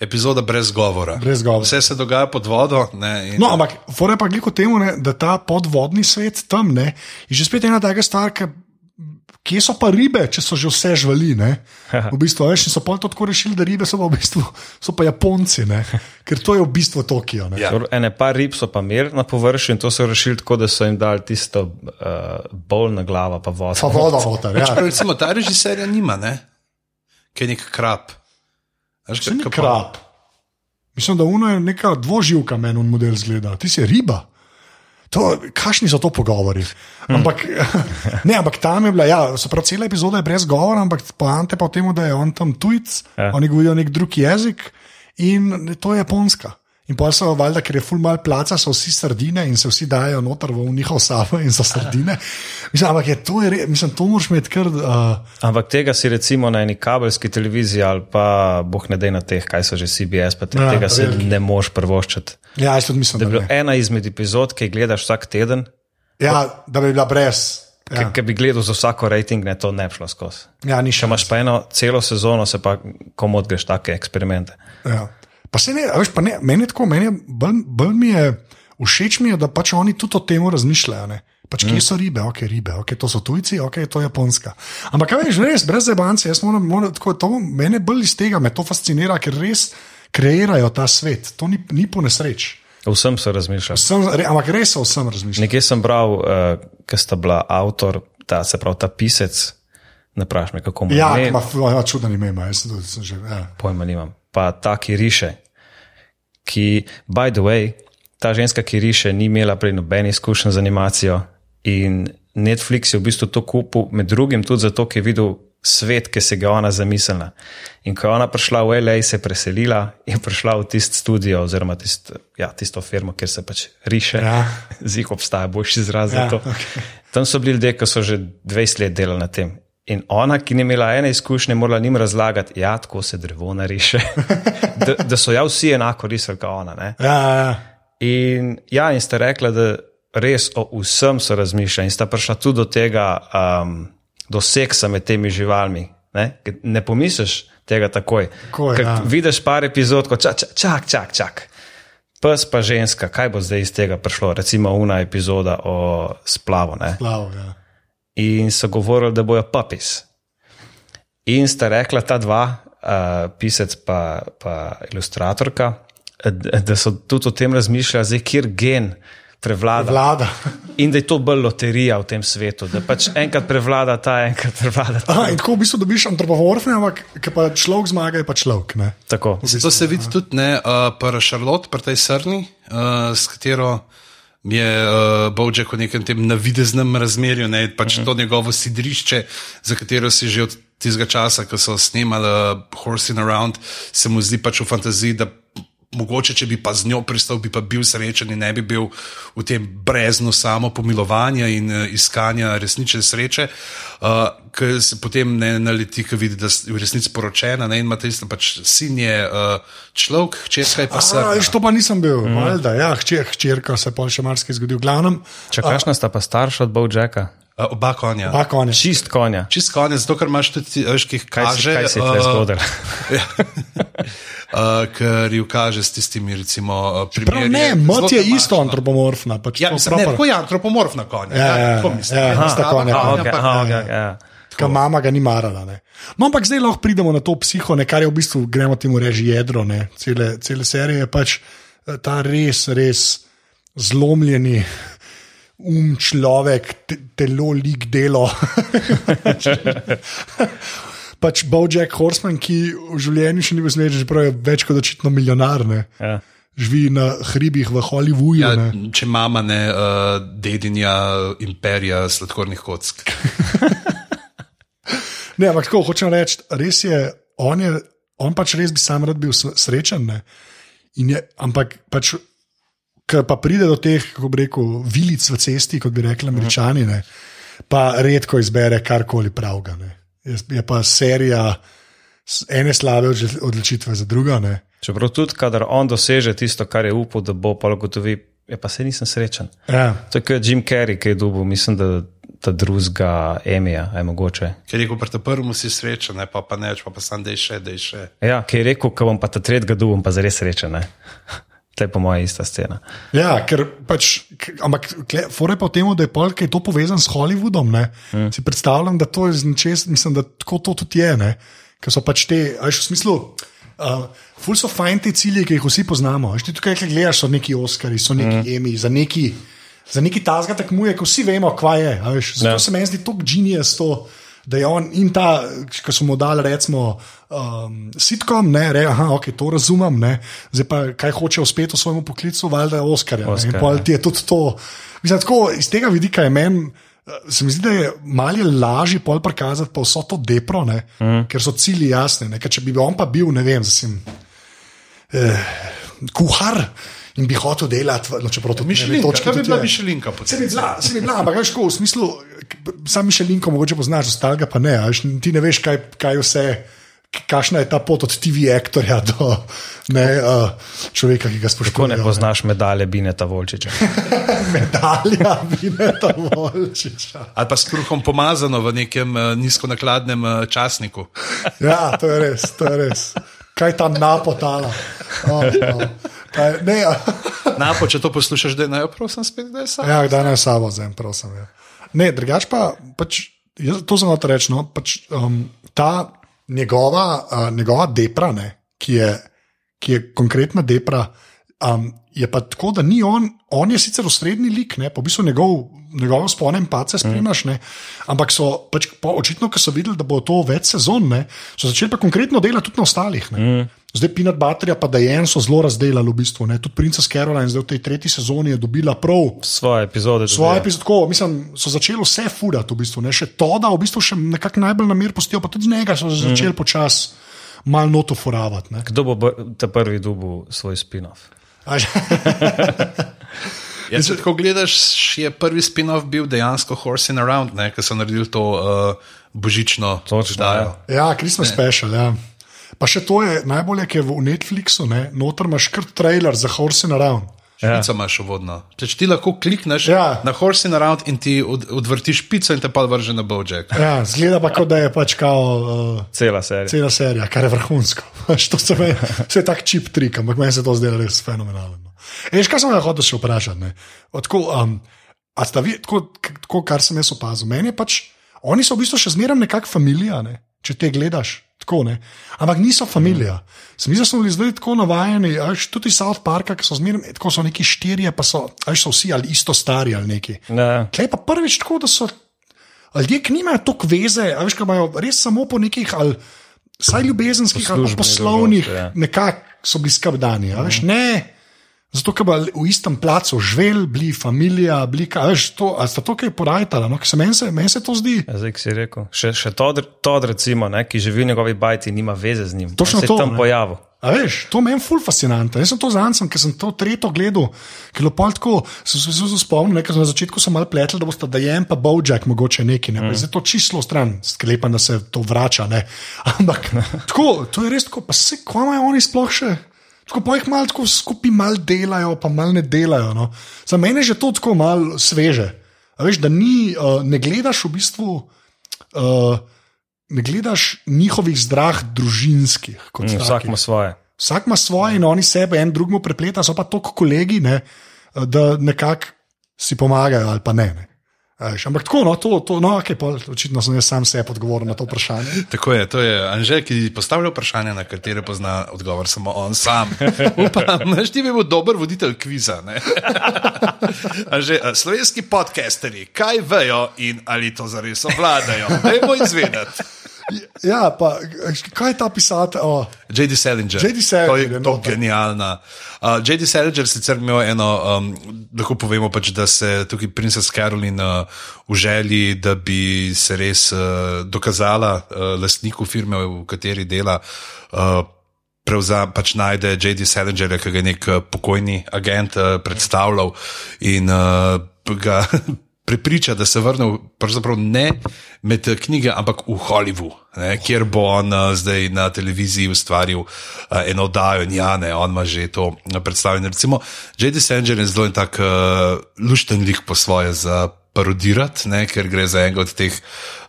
S2: epizoda brez govora.
S1: Brez govora.
S2: Vse se dogaja pod vodo. Ne, in,
S1: No, ampak fore pa gliko temu, ne, da ta podvodni svet tam ne, je že spet ena taka stvar, ki. Kje so pa ribe, če so že vse živali? ne? V bistvu, veš, so pa tako rešili, da ribe so pa, v bistvu, so pa Japonci, ne? ker to je v bistvu Tokio. ne.
S2: Ja.
S3: Dobro, Ene par rib so pa imeli na površju in to so rešili tako, da so jim dali tisto uh, bolj na glavo, pa vodo.
S1: Pa voda noter. Ja.
S2: Čeprav recimo ta režiserja nima, ne? Kaj je nek krab. Veš,
S1: ni
S2: kaj- pa-
S1: krab. Mislim, da uno je neka dvoživka, meni model zgleda. Ti si riba. To, kašni so to pogovori? Ampak, ne, ampak tam je bila, ja, se pravi, cela epizoda je brez govora, ampak poante pa v tem, da je on tam tujec, ja.
S3: Ja.
S1: oni govorijo nek drug jezik in to je japonska. In pa so valjda, ker je ful mal placa, so vsi sardine in se vsi dajo noter v njihov sabo in so sardine. Mislim, ampak je to, je, re- mislim, to moraš imeti kar. Uh,
S3: Ampak tega si recimo na eni kabelski televiziji ali pa boh ne dej na teh, kaj so že CBS, pa te,
S1: Ja,
S3: tega se
S1: veliki.
S3: ne moš prvoščiti.
S1: ja, jaz tudi mislim,
S3: Da
S1: da,
S3: je bila ena izmed epizod, ki jih gledaš vsak teden,
S1: ja, da bi bila brez.
S3: Ja. Ker bi gledal za vsako rating, ne, to ne bi šlo skozi.
S1: Ja, ni
S3: Če
S1: še
S3: imaš pa eno celo sezono, se pa komu odgreš take eksperimente.
S1: Ja. Pa se ne, a veš, pa ne, meni je tako, meni je bolj, bolj mi je, všeč mi je, da pač oni tudi o tem razmišljajo. Ne? Pač, kje so ribe, ok, ribe, ok, to so tujci, ok, to je japonska. Ampak kaj veš, res, brez zabance, jaz moram, moram tako, to mene bolj iz tega, me to fascinira, ker res kreirajo ta svet. To ni, ni po nesreč.
S3: Vsem so razmišljali.
S1: Vsem, re, ampak res so vsem razmišljali.
S3: Nekje sem bral, uh, ker sta bila avtor, ta, se pravi ta pisec, ne praviš me, kako mu je.
S1: Ja, ima ja, čuden ime, ima, jaz sem sem že. Ja.
S3: pojma nimam. Pa ta, ki riše, ki, by the way, ta ženska, ki riše, ni imela prej nobene izkušnje z animacijo in Netflix je v bistvu to kupil, med drugim tudi zato, ker je videl svet, ki se ga ona zamislila. In ko je ona prišla v LA, se je preselila in prišla v tisti studio, oziroma tist, ja, tisto firmo, kjer se pač riše.
S1: Ja.
S3: Zih obstaja boljši izraz za
S1: Ja,
S3: to. Tam so bili ljudje, ki so že 20 let delali na tem. In ona, ki ni imela ene izkušnje, morala njim razlagati, da ja, tako se drevo nariše. da, da so ja vsi enako risali kot ona. Ne?
S1: Ja, ja, ja.
S3: In, ja, in ste rekla, da res o vsem so razmišljali in sta prišla tudi do tega, um, do seksa med temi živalmi. Ne, ne pomisliš tega takoj. Ker
S1: ja.
S3: vidiš par epizod, ko čak, čak, čak, čak. Pes pa ženska, kaj bo zdaj iz tega prišlo? Recimo, una epizoda o splavu. Ne?
S1: Plav, ja.
S3: In so govorili, da bojo papis. In sta rekla ta dva, uh, pisec pa, pa ilustratorka, d- da so tudi o tem razmišljali, zdaj, kjer gen prevlada.
S1: Vlada.
S3: In da je to bolj loterija v tem svetu, da pač enkrat prevlada ta, enkrat prevlada ta.
S1: Aha, in tako v bistvu dobiš antropomorfne, ampak ki pa človek zmaga, je pa človek. Ne?
S3: Tako.
S2: To se vidi tudi ne, uh, pri Šarlotu, pri tej srni, uh, s katero je uh, Bowjack v nekem tem navideznem razmerju, ne, pač to njegovo sidrišče, za katero si že od tistega časa, ko so snemali uh, Horsing Around, se mu zdi pač v fantaziji, da mogoče, če bi pa z njo pristal, bi pa bil srečen in ne bi bil v tem breznu samo pomilovanja in uh, iskanja resnične sreče, uh, ker se potem ne naleti, ko vidi, da je v resnici poročena ne, in ima tisto pač sin je uh, človek, hčerka je pa
S1: A,
S2: srna.
S1: veš, to pa nisem bil, mm. valjda, ja, hčer, hčerka se pa še marsikaj zgodi. V glavnem,
S3: Če kakšna sta pa starša od Bowjacka?
S2: Uh, oba konja.
S1: pa konec.
S3: Čist konja.
S2: Čist konec, zato ker imaš tudi, veš, ki jih
S3: Kaj
S2: kaže.
S3: se, kaj se je
S2: uh,
S3: zgodilo?
S2: ja. uh, ker ju kaže s tistimi, recimo, uh,
S1: Prav
S2: primeri.
S1: ne, mot je isto antropomorfna. Pač
S2: Ja, mislim, ne,
S1: proper.
S2: tako je antropomorfna konja.
S1: Ja, ja,
S2: tako
S1: ja,
S2: mislim.
S1: ja, ista
S2: stava
S1: konja.
S3: Aha,
S2: konja,
S3: okay,
S2: pa-
S3: okay, ja.
S1: Ker mama ga ni marala. Ne. No, ampak zdaj lahko pridemo na to psiho, ne, kar je v bistvu, gremo temu reči jedro, ne, cele, cele serije je pač eh, ta res, res zlomljeni. Um, človek, te, telo, lik, delo. pač Bojack Horseman, ki v življenju še ni bil smeren, čeprav je več kot očitno milijonar, ne.
S3: Ja.
S1: živi na hribih v Hollywoodu.
S2: Ja,
S1: ne.
S2: če mama ne uh, dedinja imperija sladkornih kock.
S1: Ne, ampak tako hočem reči, res je, on, je, on pač res bi sam rad bil srečen. Ne? In Je, ampak pač, ko pa pride do teh, kako bi rekel, vilic v cesti, kot bi rekli američani, ne? pa redko izbere karkoli pravega. ne. Je, je pa serija ene slabe odločitve za drugo. Ne?
S3: Čeprav tudi, kadar on doseže tisto, kar je upal, da bo, pa gotovi, je pa se nisem srečen.
S1: Ja.
S3: To je kot Jim Carrey, ki je dobil, mislim, da ta drugega Emija, je mogoče.
S2: Ker je rekel, pri tem prvem si srečen, ne, pa, pa ne več, pa, pa sam da je še, da je še.
S3: Ja, ki je rekel, ko bom pa ta tretjega bom pa zares srečen. Ne. To je po mojem ista scena.
S1: Ja, ker pač, ampak fore pa v tem, da je pol, je to povezan s Hollywoodom. Mm. Si predstavljam, da to je nečes, mislim, da tako to tudi je. Ne? Ker so pač te, a veš, v smislu. Uh, ful so fajn ti cilji, ki jih vsi poznamo. Veš, ti tukaj, ki gledaš, so neki Oscari, so neki mm. Emi, za neki, za neki tazga tekmuje, ko vsi vemo, kva je. zato
S3: ja.
S1: se meni zdi tako genijus to. Da je on in ta, ki so mu dali, recimo, um, sitkom, ne, re, aha, ok, to razumem, ne, zdaj pa kaj hoče uspeti v svojem poklicu, valjda Oskarja.
S3: Oscar,
S1: Oscar, in pol
S3: ja.
S1: ti je tudi to. Mislim, tako, iz tega vidika je meni, eh, se mi zdi, da je malce lažje pol prikazati pa vso to depro, ne, mm. ker so cilji jasni. Ne, ker če bi on pa bil, ne vem, zasim, eh, kuhar in bi hotel delati, no, čeprav to
S2: Mišelinka,
S1: točke
S2: kaj bi
S1: tudi
S2: bila
S1: je.
S2: Mišelinka?
S1: Se mi se mi bila, ampak veš, tako, v smislu, sam Mišelinko mogoče poznaš, ostalega pa ne. a Veš, ti ne veš, kaj, kaj vse, kakšna je ta pot od TV aktorja do ne, uh, človeka, ki ga
S3: Kako
S1: spoštuje.
S3: ne poznaš medalje Bineta Volčiča?
S1: medalja, vineta volčiča.
S2: Ali pa s kruhom pomazano v nekem uh, nizkonakladnem uh, časniku.
S1: Ja, to je res, to je res. Kaj je tam napotala? Oh, oh. Ne, ja.
S2: Napo, če to poslušaš, da je naj prosim spet, da je sam.
S1: Ja, kdaj naj samo zem, prosim. Ja. Ne, drugač pa, pač, jaz to sem hotel reči. No, pač, um, ta njegova, uh, njegova depra, ne, ki, je, ki je konkretna depra, um, je pa tako, da ni on, on je sicer osrednji lik, ne, po bistvu njegov. Njegov sponem pa se spremljaš, ne? ampak so pač, po, očitno, ko so videli, da bo to več sezon, ne? so začeli pa konkretno delati tudi na ostalih. Ne? Zdaj, Pinat Batterja pa Dajen so zelo razdelili v bistvu. Ne? Tudi Princess Caroline zdaj v tej tretji sezoni je dobila prav
S3: Svoje epizode.
S1: Svoje
S3: dobijo.
S1: epizode, tako, mislim, so začeli vse fudati, v bistvu, ne? še to, da v bistvu še nekako najbolj na mir postijo, pa tudi njega so začeli mm. počasi malo noto furavati.
S3: Kdo bo ta prvi dubu svoj spin-off?
S1: Že-
S2: Ja, če tako gledaš, je prvi spin-off bil dejansko Horsing Around, ki so naredili to uh, božično oddajo.
S1: ja, Christmas special. Ja. Pa še to je najbolje, ker je v Netflixu, ne? noter imaš kar trailer za Horsing Around.
S2: Špico imaš uvodno. Če ti lahko klikneš
S1: Ja.
S2: na Horsing Around in ti od, odvrtiš pico in te pa vrže na Bojack.
S1: Ja, zgleda pa, kot da je pač kao. Uh,
S3: Cela serija.
S1: Cela serija, kar je vrhunsko. Se mi vse tak čip trik, ampak meni se to zdelo res fenomenalno. Veš, kaj sem ga hotel še vprašati? ne? Tako, um, a sta vi, tako, tako, kar sem jaz opazil, meni je pač, oni so v bistvu še zmeraj nekako familija, ne? če te gledaš. Tako, ne? Ampak niso familija. Se mi zdi, da smo bili zdaj tako navajeni, a veš, tudi South Parka, ki so zmeraj, tako so neki štirje, pa so, a veš, so vsi ali isto stari ali neki.
S3: Ja.
S1: Klej pa prvič tako, da so ljudje, ki nimajo toliko veze, a veš, ki imajo res samo po nekih ali vsaj ljubezenskih ali poslovnih,
S3: ja.
S1: nekako so bili skrbdani. Veš, ne, zato ker bi v istem placu živeli, bili familija, bili, ka- a veš, to, a sta to kaj porajtala, no, se meni se, meni se to zdi.
S3: Ja, Zdaj, ki si rekel. Še, še Todd, Todd recimo, ne, ki živi v njegovi bajti, nima veze z njim.
S1: Točno to,
S3: tam
S1: ne.
S3: pojavil.
S1: A veš, to meni je ful fascinantno. Jaz sem to zancem, ker sem to tretjo gledal, ker je pol tako, sem se zelo spomnil, ker sem na začetku sem malo pletel, da bosta dajem pa Bojack mogoče neki, ne, mm. zdaj to čisto stran, sklepam, da se to vrača, ne. Ampak tako, to je res tako, pa se, kva imajo oni sploh še? Tako pa jih malo tako skupaj mal delajo, pa mal ne delajo. No. Za mene je že to tako malo sveže. A veš, da ni, uh, ne gledaš v bistvu. Uh, Ne gledaš njihovih zdrah družinskih.
S3: Mm. Vsak ima svoje.
S1: Vsak ima svoje in oni sebe en drugemu prepleta, so pa toliko kolegi, ne, da nekako si pomagajo ali pa ne. ne. A veš, Ampak tako, no, to, to no, okay, pol, očitno sem jaz sam sebi odgovoril na to vprašanje.
S2: Tako je, to je Anže, ki postavlja vprašanja, na katere pozna odgovor samo on sam. Upam, da ti bi bil dober voditelj kviza. ne? Anže, a slovenski podcasteri, kaj vejo in ali to zares obvladajo? Dajmo izvedeti.
S1: Ja, pa kaj je ta pisatelj? Oh,
S2: J.D. Salinger.
S1: J.D. Salinger
S2: To
S1: je
S2: je to
S1: noter.
S2: genialna. Uh, J.D. Salinger sicer imel eno, um, lahko povemo pač, da se tukaj princesa Caroline uh, v želji, da bi se res uh, dokazala uh, lastniku firme, v kateri dela. Uh, Prevzam, pač najde J.D. Salingerja, ki ga je nek eh, pokojni agent uh, predstavljal in uh, ga prepriča, da se vrne pravzaprav ne med eh, knjige, ampak v Hollywood, ne, kjer bo on uh, zdaj na televiziji ustvaril uh, eno oddajo in ja, ne, on ima že to uh, predstavljeno. Recimo, J.D. Salinger je zelo tak uh, lušten lik po svoje za parodirati, ne, ker gre za enega od teh,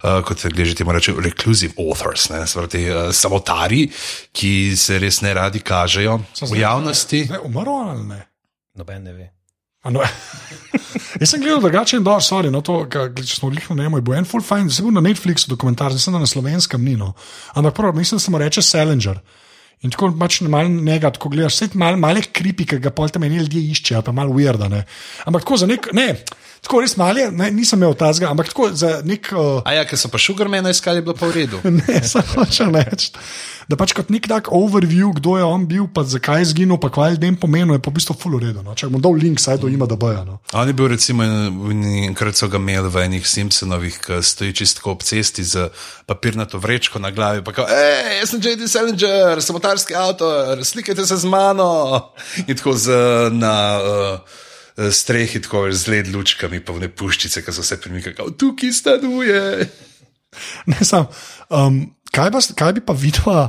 S2: uh, kot se že temu reče, reclusive authors, ne, ti, uh, samotari, ki se res ne radi kažejo v javnosti.
S1: Ne, umrl ali ne?
S3: Noben ne ve.
S1: No, jaz sem gledal drugačen dol, sorry, no, to, ka, če smo lihno ne, bo en full fine, se bo na Netflixu dokumentar, mislim, da na slovenskem ni. No. Ampak prvo, mislim, da se mu reče Salinger. In tako pač malo njega, tako gledaš, vse malo mal kripi, ki ga pol tam eni ljudje iščejo, pa malo weirda. Ne. Ampak tako za nek, ne, tako res malje, ne, nisem imel tazga, ampak tako za nek. Uh,
S2: A ja, ker so pa šugarmena iskali, bilo pa v redu.
S1: Ne, samo hočem reči. Da pač kot nek tak overview, kdo je on bil, pa zakaj je zginil, pa kaj ljudem pomeni, je pa v bistvu full uredu. No. Če bom dal link, saj do ima, da bojo. No.
S2: On je bil, recimo, en- enkrat so ga imeli v enih Simpsonovih, ki stoji čisto ob cesti z papirnato vrečko na glavi. Pa kao, hej, jaz sem J.D. Salinger, samotarski avtor, slikajte se z mano. In tako z, na uh, strehi, tako z led lučkami, pa ne puščice, ki so se premikali, tukaj stanuje.
S1: Ne, sam, um, kaj, pa, kaj bi pa videla,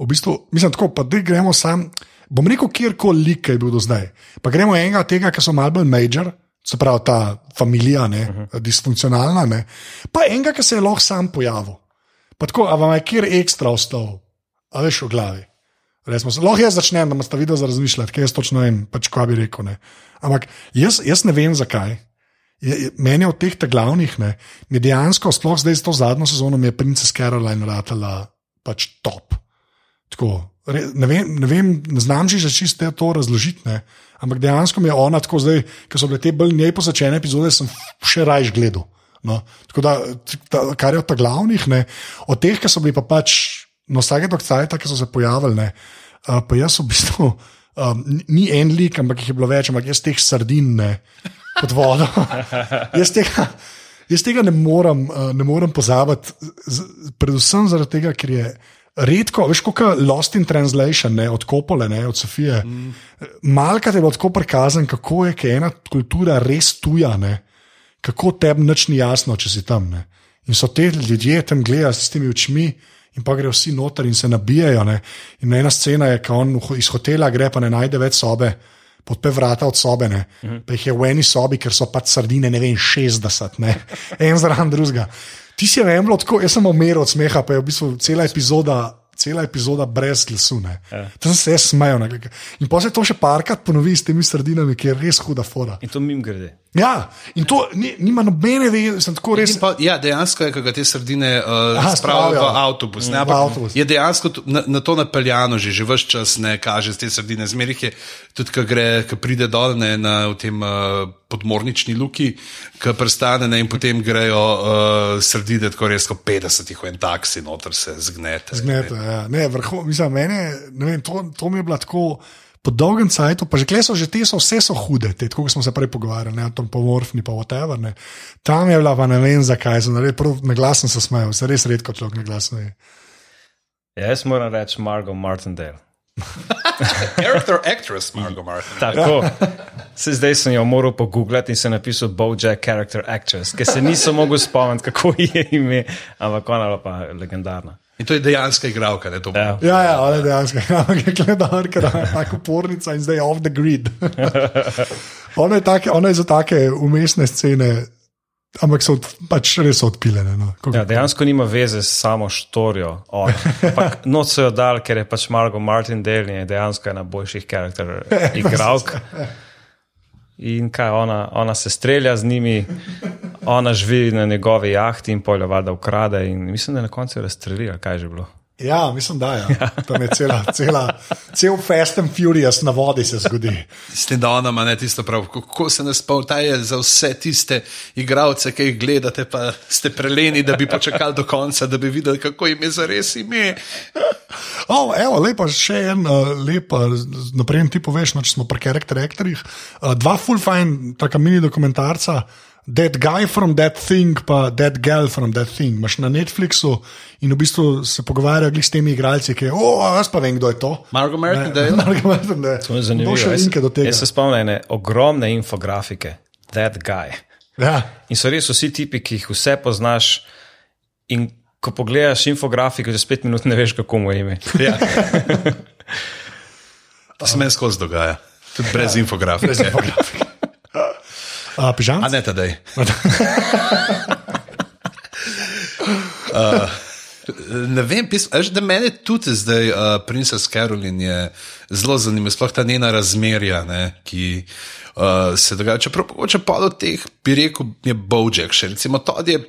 S1: v bistvu, mislim, tako, pa da gremo sam, bom rekel, kjerkoli lik, ki je bil do zdaj. Pa gremo enega tega, ki so malo bolj major, se pravi ta familija, ne, uh -huh. disfunkcionalna, ne, pa enega, ki se je lahko sam pojavil. Pa tako, a vam je kjer ekstra ostal, a veš v glavi. Resmo, lahko jaz začnem, da imaš ta video za razmišljati, kaj jaz točno vem, pač kaj bi rekel. Ne. Ampak jaz, jaz ne vem, zakaj. Je, meni od teh glavnih, ne, mi dejansko, sploh zdaj z to zadnjo sezono, je Princess Caroline ratala pač top. Tako, re, ne, vem, ne vem, ne znam že čisto to razložiti, ne, ampak dejansko mi je ona tako zdaj, ker so bile te bolj njej posvečene epizode, sem še rajš gledal. No, tako da, ta, kar je od glavnih, ne, od teh, ki so bili pa pač no, vsake dokcajta, ki so se pojavili, ne, uh, pa jaz v bistvu. Um, ni en lik, ampak jih je bilo več, ampak jaz teh sardin ne pod vodo. jaz, tega, jaz tega ne morem, uh, ne morem pozabiti, predvsem zaradi tega, ker je redko, veš, kot Lost in Translation, ne, od Kopole, ne, od Sofije. Mm. Malkrat je bilo tako prikazano, kako je ena kultura res tuja, ne, kako tebi nič ni jasno, če si tam. Ne. In so te ljudje tam gledali s temi očmi in pa grejo vsi noter in se nabijajo. Ne. In ena scena je, ko on iz hotela gre, pa ne najde več sobe. Podpe vrata od sobe, uh -huh. pa jih je v eni sobi, ker so pač sardine, ne vem, 60, ne. en zraven drugega. Ti si ne bilo tako, jaz sem umiral od smeha, pa je v bistvu cela epizoda. Cela epizoda brez glasu. Ja. Tam se jaz smejo. In pa se to še parkrat ponovi s temi sardinami, ki je res huda fora.
S3: In to mim grede.
S1: Ja, in to ni, nima nobene veze, sem tako res.
S2: Pa, ja, dejansko je, ko te sardine uh, spravijo v avtobus. Ne,
S1: v avtobus.
S2: Je dejansko na, na to napeljano že, že vse čas ne kaže te sardine. Zmeraj je tudi, ko gre, ko pride dol ne, na tem uh, podmornični luki, ko prstane ne, in potem grejo uh, sardine, tako res kot 50 jih v en taksi, noter se zgnete.
S1: Zgnete, ne. ja. Ne, vrho, mislim, mene, ne vem, to, to mi je bilo tako po dolgem času, pa že kle so že te, so vse so hude, te, tako smo se prej pogovarjali, ne tam pomorfni, pa whatever. Ne. Tam je bila pa ne vem zakaj, na glas sem se smejal, se res redko človek na glas smeje.
S3: Ja, jaz moram reči Margot Martindale.
S2: Character actress Margot Martindale.
S3: Tako. Se zdaj sem jo moral pogooglati in se napisal Bojack character actress, ker se nisem mogel spomniti, kako je ime, ampak ona je pa legendarna.
S2: In to je dejansko igralka, da to
S1: bo. Ja, ja, ona je dejansko igralka, gledar, ker je tako pornica in zdaj je off the grid. ona, je take, ona je za take umestne scene. Ampak so pač res odpiljene. No.
S3: Ja, dejansko nima veze s samo štorijo. Noč so jo dal, ker je pač Margo Martin del in je dejansko ena boljših karakterov igralk. In kaj ona, ona se strelja z njimi, ona živi na njegovi jahti in poljo vada ukrade. In mislim, da na koncu razstrelila, kaj je že bilo.
S1: Ja, mislim, da ja. je cela, cela, cel Fast and Furious na vodi se zgodi.
S2: S tem, da ona ima tisto prav, kako se nas spomni za vse tiste igralce, ki jih gledate, pa ste preleni, da bi počakali do konca, da bi videli, kako jim je zares ime.
S1: Oh, evo, lepa, še en uh, lep, naprej ti poveš, no, če smo pri karakterih. Uh, dva full fine, taka mini dokumentarca. That guy from that thing, pa that girl from that thing. Imáš na Netflixu in v bistvu se pogovarjajo s temi igralci, ki je, oh, jaz pa vem, kdo je to.
S2: Margo Merton, da je
S1: Margo Merton, da je
S3: to. Zanimivo. Jaz se spomnim ogromne infografike, that guy.
S1: Ja.
S3: In so res vsi tipi, ki jih vse poznaš. In ko pogledaš infografiko, že spet minut ne veš, kako mu je ime.
S2: Ja. to se meni skozi dogaja, tudi brez ja. infografike.
S1: Brez infografike. Uh,
S2: A ne tedaj. uh, ne vem, pisaš, da meni tudi zdaj uh, Princess Carolyn je zelo zanimiva, sploh ta njena razmerja, ne, ki uh, se dogaja. Čeprav če pa do teh, bi rekel, je Bojack še. Recimo, to je.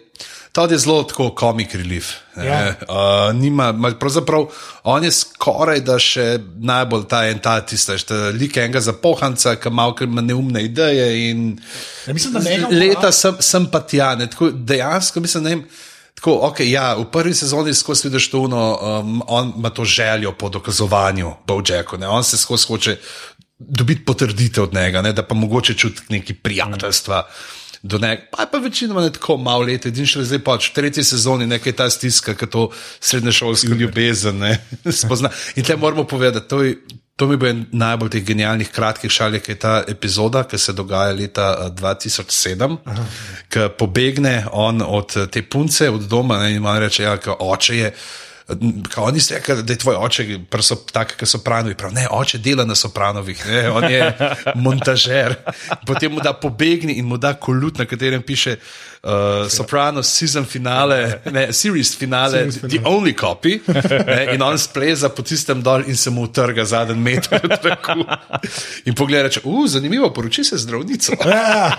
S2: To je zelo tako komik relief.
S1: Ja.
S2: Uh, nima, pravzaprav on je skoraj da še najbolj ta en ta tisti, je lik enega zapohanca, ki ima malo neumne ideje.
S1: Ja, mislim, da
S2: leta sem, sem pa tja. Ne, tako, dejansko mislim, da je. Tako, okay, ja, v prvi sezoni skozi vidiš to, um, on ima to željo po dokazovanju, Bojacku. On se skozi hoče dobiti potrditev od njega, ne, da pa mogoče čuti neki prijateljstva. Mm do nekaj, pa je pa večinoma ne tako malo let, in še zdaj pač v tretji sezoni nekaj ta stiska, ki to srednješolsko ljubezen ne, spozna. In tle moramo povedati, to, je, to mi bo en najbolj teh genialnih kratkih šal, ki je ta epizoda, ki se dogaja leta 2007, ki pobegne on od te punce, od doma ne, in ima reče, ja, oče je. Kao, oni rekli, da je tvoj oče, taki, ki so pranovi. Prav, ne, oče dela na sopranovih, ne, on je montažer. Potem mu da pobegni in mu da kolut, na katerem piše uh, Soprano, season finale, ne, series finale, series the finale. only copy. Ne, in on spleza po tistem dol in se mu utrga zadnji meter. In pogleda, reče, uh, zanimivo, poroči se zdravnico.
S1: Ja.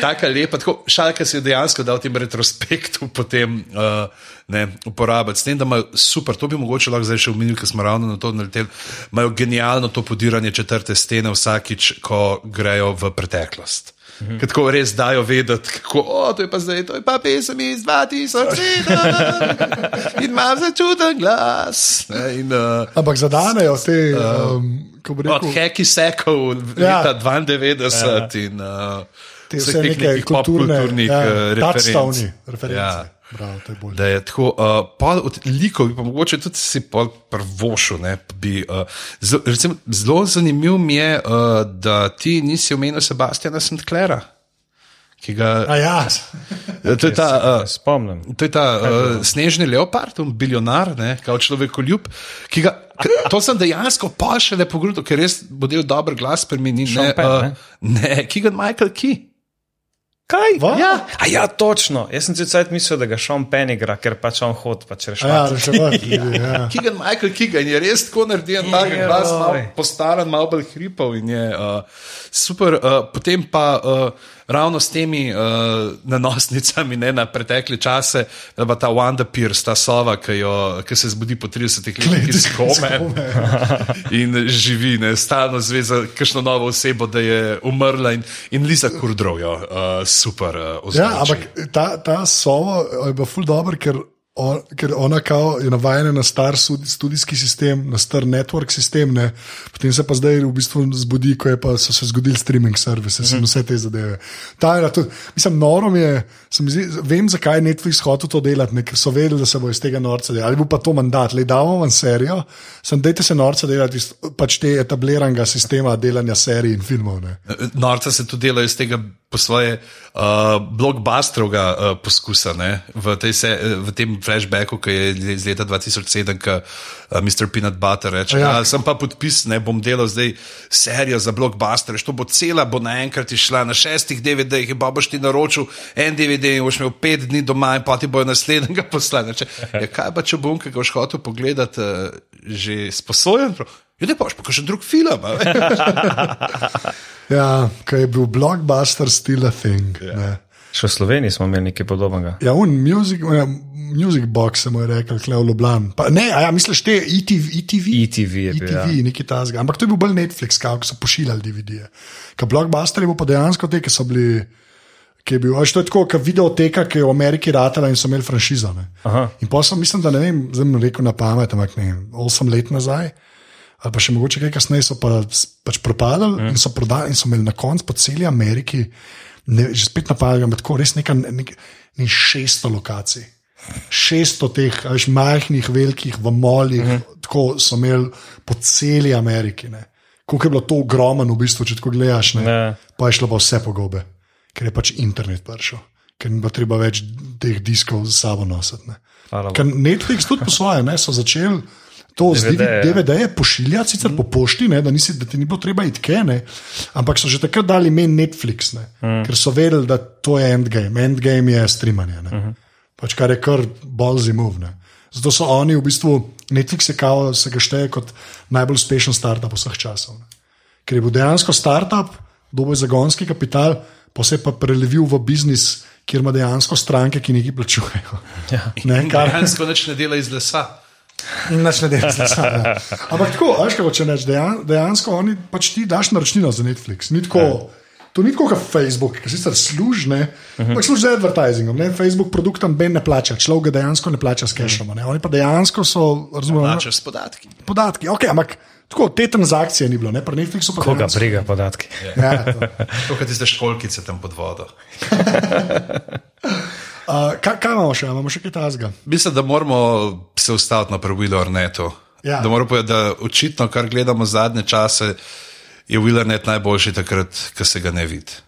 S2: Taka lepa, tako šalka si je dejansko dal tem retrospektu potem uh, ne, uporabiti. S tem, da imajo super, to bi mogoče lahko zdaj še omenili, ker smo ravno na to naleteli, imajo genialno to podiranje četrte stene vsakič, ko grejo v preteklost. Mhm. Ker tako res dajo vedeti, kako o, to je pa zdaj, to je pa pesem iz 2007 in ima začuten glas. Ne, in, uh,
S1: Ampak zadanejo te. Um, rekel,
S2: od heki sekov leta ja. 92 ja. in uh,
S1: vse nekaj kulturnih
S2: ja, uh,
S1: referenc. Ja. Bravo,
S2: je da je tako, uh, pa od likov, pa mogoče tudi si pol prvošil. Uh, zelo, zelo zanimivo mi je, uh, da ti nisi omenil Sebastiana Sandklera.
S1: Ga, ja.
S2: to je ta, uh,
S3: Spomnim.
S2: To je ta uh, snežni leopard, bilionar, kot človek ljub. Ga, to sem dejansko pa še le pogledal, ker res bo del dober glas, premeni. Ne, uh, ne, ki ga Michael Key.
S3: Kaj? Ja. ja, točno. Jaz sem si cel cel mislil, da ga Sean Penn igra, ker pač on hod, pač reš.
S1: Ja, reševati.
S2: ja. Kigan, Michael Kigan je res tako naredil, da je glas postaran, malo bolj hripov in je uh, super. Uh, potem pa. Uh, ravno s temi uh, nanosnicami ne, na pretekle čase, da pa ta Wanda Pierce, ta sova, ki, jo, ki se zbudi po 30 letih iz kome in živi, ne, stalno zveza, kakšno novo osebo, da je umrla in, in Liza Kurdrov, uh, super. Uh,
S1: ja, ampak ta, ta sova je pa ful dobr, ker on, ker ona kao je navajena na star študijski sistem, na star network sistem, ne? potem se pa zdaj v bistvu zbudi, ko pa, so se zgodili streaming service, mm -hmm. vse te zadeve. Ta, tudi, mislim, noro je, zdi, vem, zakaj je Netflix hotel to delati, ne? ker so vedeli, da se bo iz tega norca delali. Ali bo pa to mandat, le damo vam serijo, sem dejte se norca delati iz pač te etabliranega sistema delanja serij in filmov. Ne?
S2: Norca se tudi delajo iz tega po svoje uh, blockbusterovega uh, poskusa ne? v, se, v tem flashbacku, ki je iz leta 2007, ki uh, Mr. Peanut Butter reče: ja. Sem pa podpis, ne bom delal zdaj serijo za blockbuster, to bo cela, bo naenkrat išla na šestih DVD-jih, pa boš ti naročil en DVD in boš imel pet dni doma in pa ti bojo naslednjega poslana. Ja, kaj pa če bom, ki ga boš hotel pogledati, uh, že sposojen? Ja, ne paš, pa še drug film.
S1: ja, kaj je bil blockbuster, still a thing. Ja.
S3: Še v Sloveniji smo imeli nekaj podobnega.
S1: Ja, un music, ja, music box, se mu je rekel, Kleo Ljubljana. Ne, a ja, misliš, te ETV, ETV,
S3: ETV je bil.
S1: ETV, ja. nekaj tasga. Ampak to je bil bolj Netflix, kako so pošiljali DVD-je. Kaj blockbuster je bil pa dejansko te, ki so bili. Ki je bil, až to je tako, kot videoteka, ki je v Ameriki ratala in so imeli franšizo. In pa sem, mislim, da ne vem, zdaj bom rekel na pamet, ampak ne, 8 let nazaj ali pa še mogoče kaj kasneje, so pa, pač propadali mm. in so prodali in so imeli na koncu po celi Ameriki, ne, že spet napadali, ampak tako res nekaj, nekaj, nekaj 600 lokacij. 600 teh veš, majhnih, velikih, v molih, mm -hmm. tako so imeli po celi Ameriki. Kako je bilo to ogromno, v bistvu, če tako gledaš, ne? pa je šlo pa vse po gobe, ker je pač internet prišel, ker ni treba več teh diskov za sabo nositi. Ker Netflix tudi po svoje, ne, so začeli to z DVD-je ja. pošiljati, sicer mm. po pošti, ne, da, nisi, da ti ni bilo treba iti ampak so že takrat dali ime Netflix, ne, mm. ker so vedeli, da to je endgame. Endgame je streamanje, mm -hmm. pač kar je kar bolj zimovne. Zato so oni v bistvu, Netflix je kao, se ga šteje kot najbolj uspešen startup vseh časov. Ne. Ker je bil dejansko startup, dober zagonski kapital, pa se je pa prelevil v biznis, kjer ima dejansko stranke, ki nekaj plačujejo.
S2: Ja. Ne, kar dejansko ne dela iz lesa.
S1: Nič ne delaš, ja. ampak tako, veš, kaj če neš, dejan, dejansko oni pač ti daš naročnino za Netflix. Ni tako, ja. To ni tako kot Facebook, ki sicer služi, uh -huh. ampak služi za advertising. Ne? Facebook produktom Ben ne plača, človek ga dejansko ne plača s cashom. Uh -huh. Oni pa dejansko so, razumeli,
S2: plačajo s podatki.
S1: Podatki, ok, ampak. Tako, te transakcije ni bilo, ne pa Netflixu.
S3: Koga dejansko. briga podatki?
S2: Ja, to, to kot tiste školkice tam pod vodo.
S1: Uh, kaj, kaj imamo še, imamo še kaj tasga?
S2: Mislim, da moramo se ustaviti na pravilu Arnetu. Ja. Da moramo povedati, da očitno, kar gledamo zadnje čase, je Willernet najboljši takrat, ko se ga ne vidi.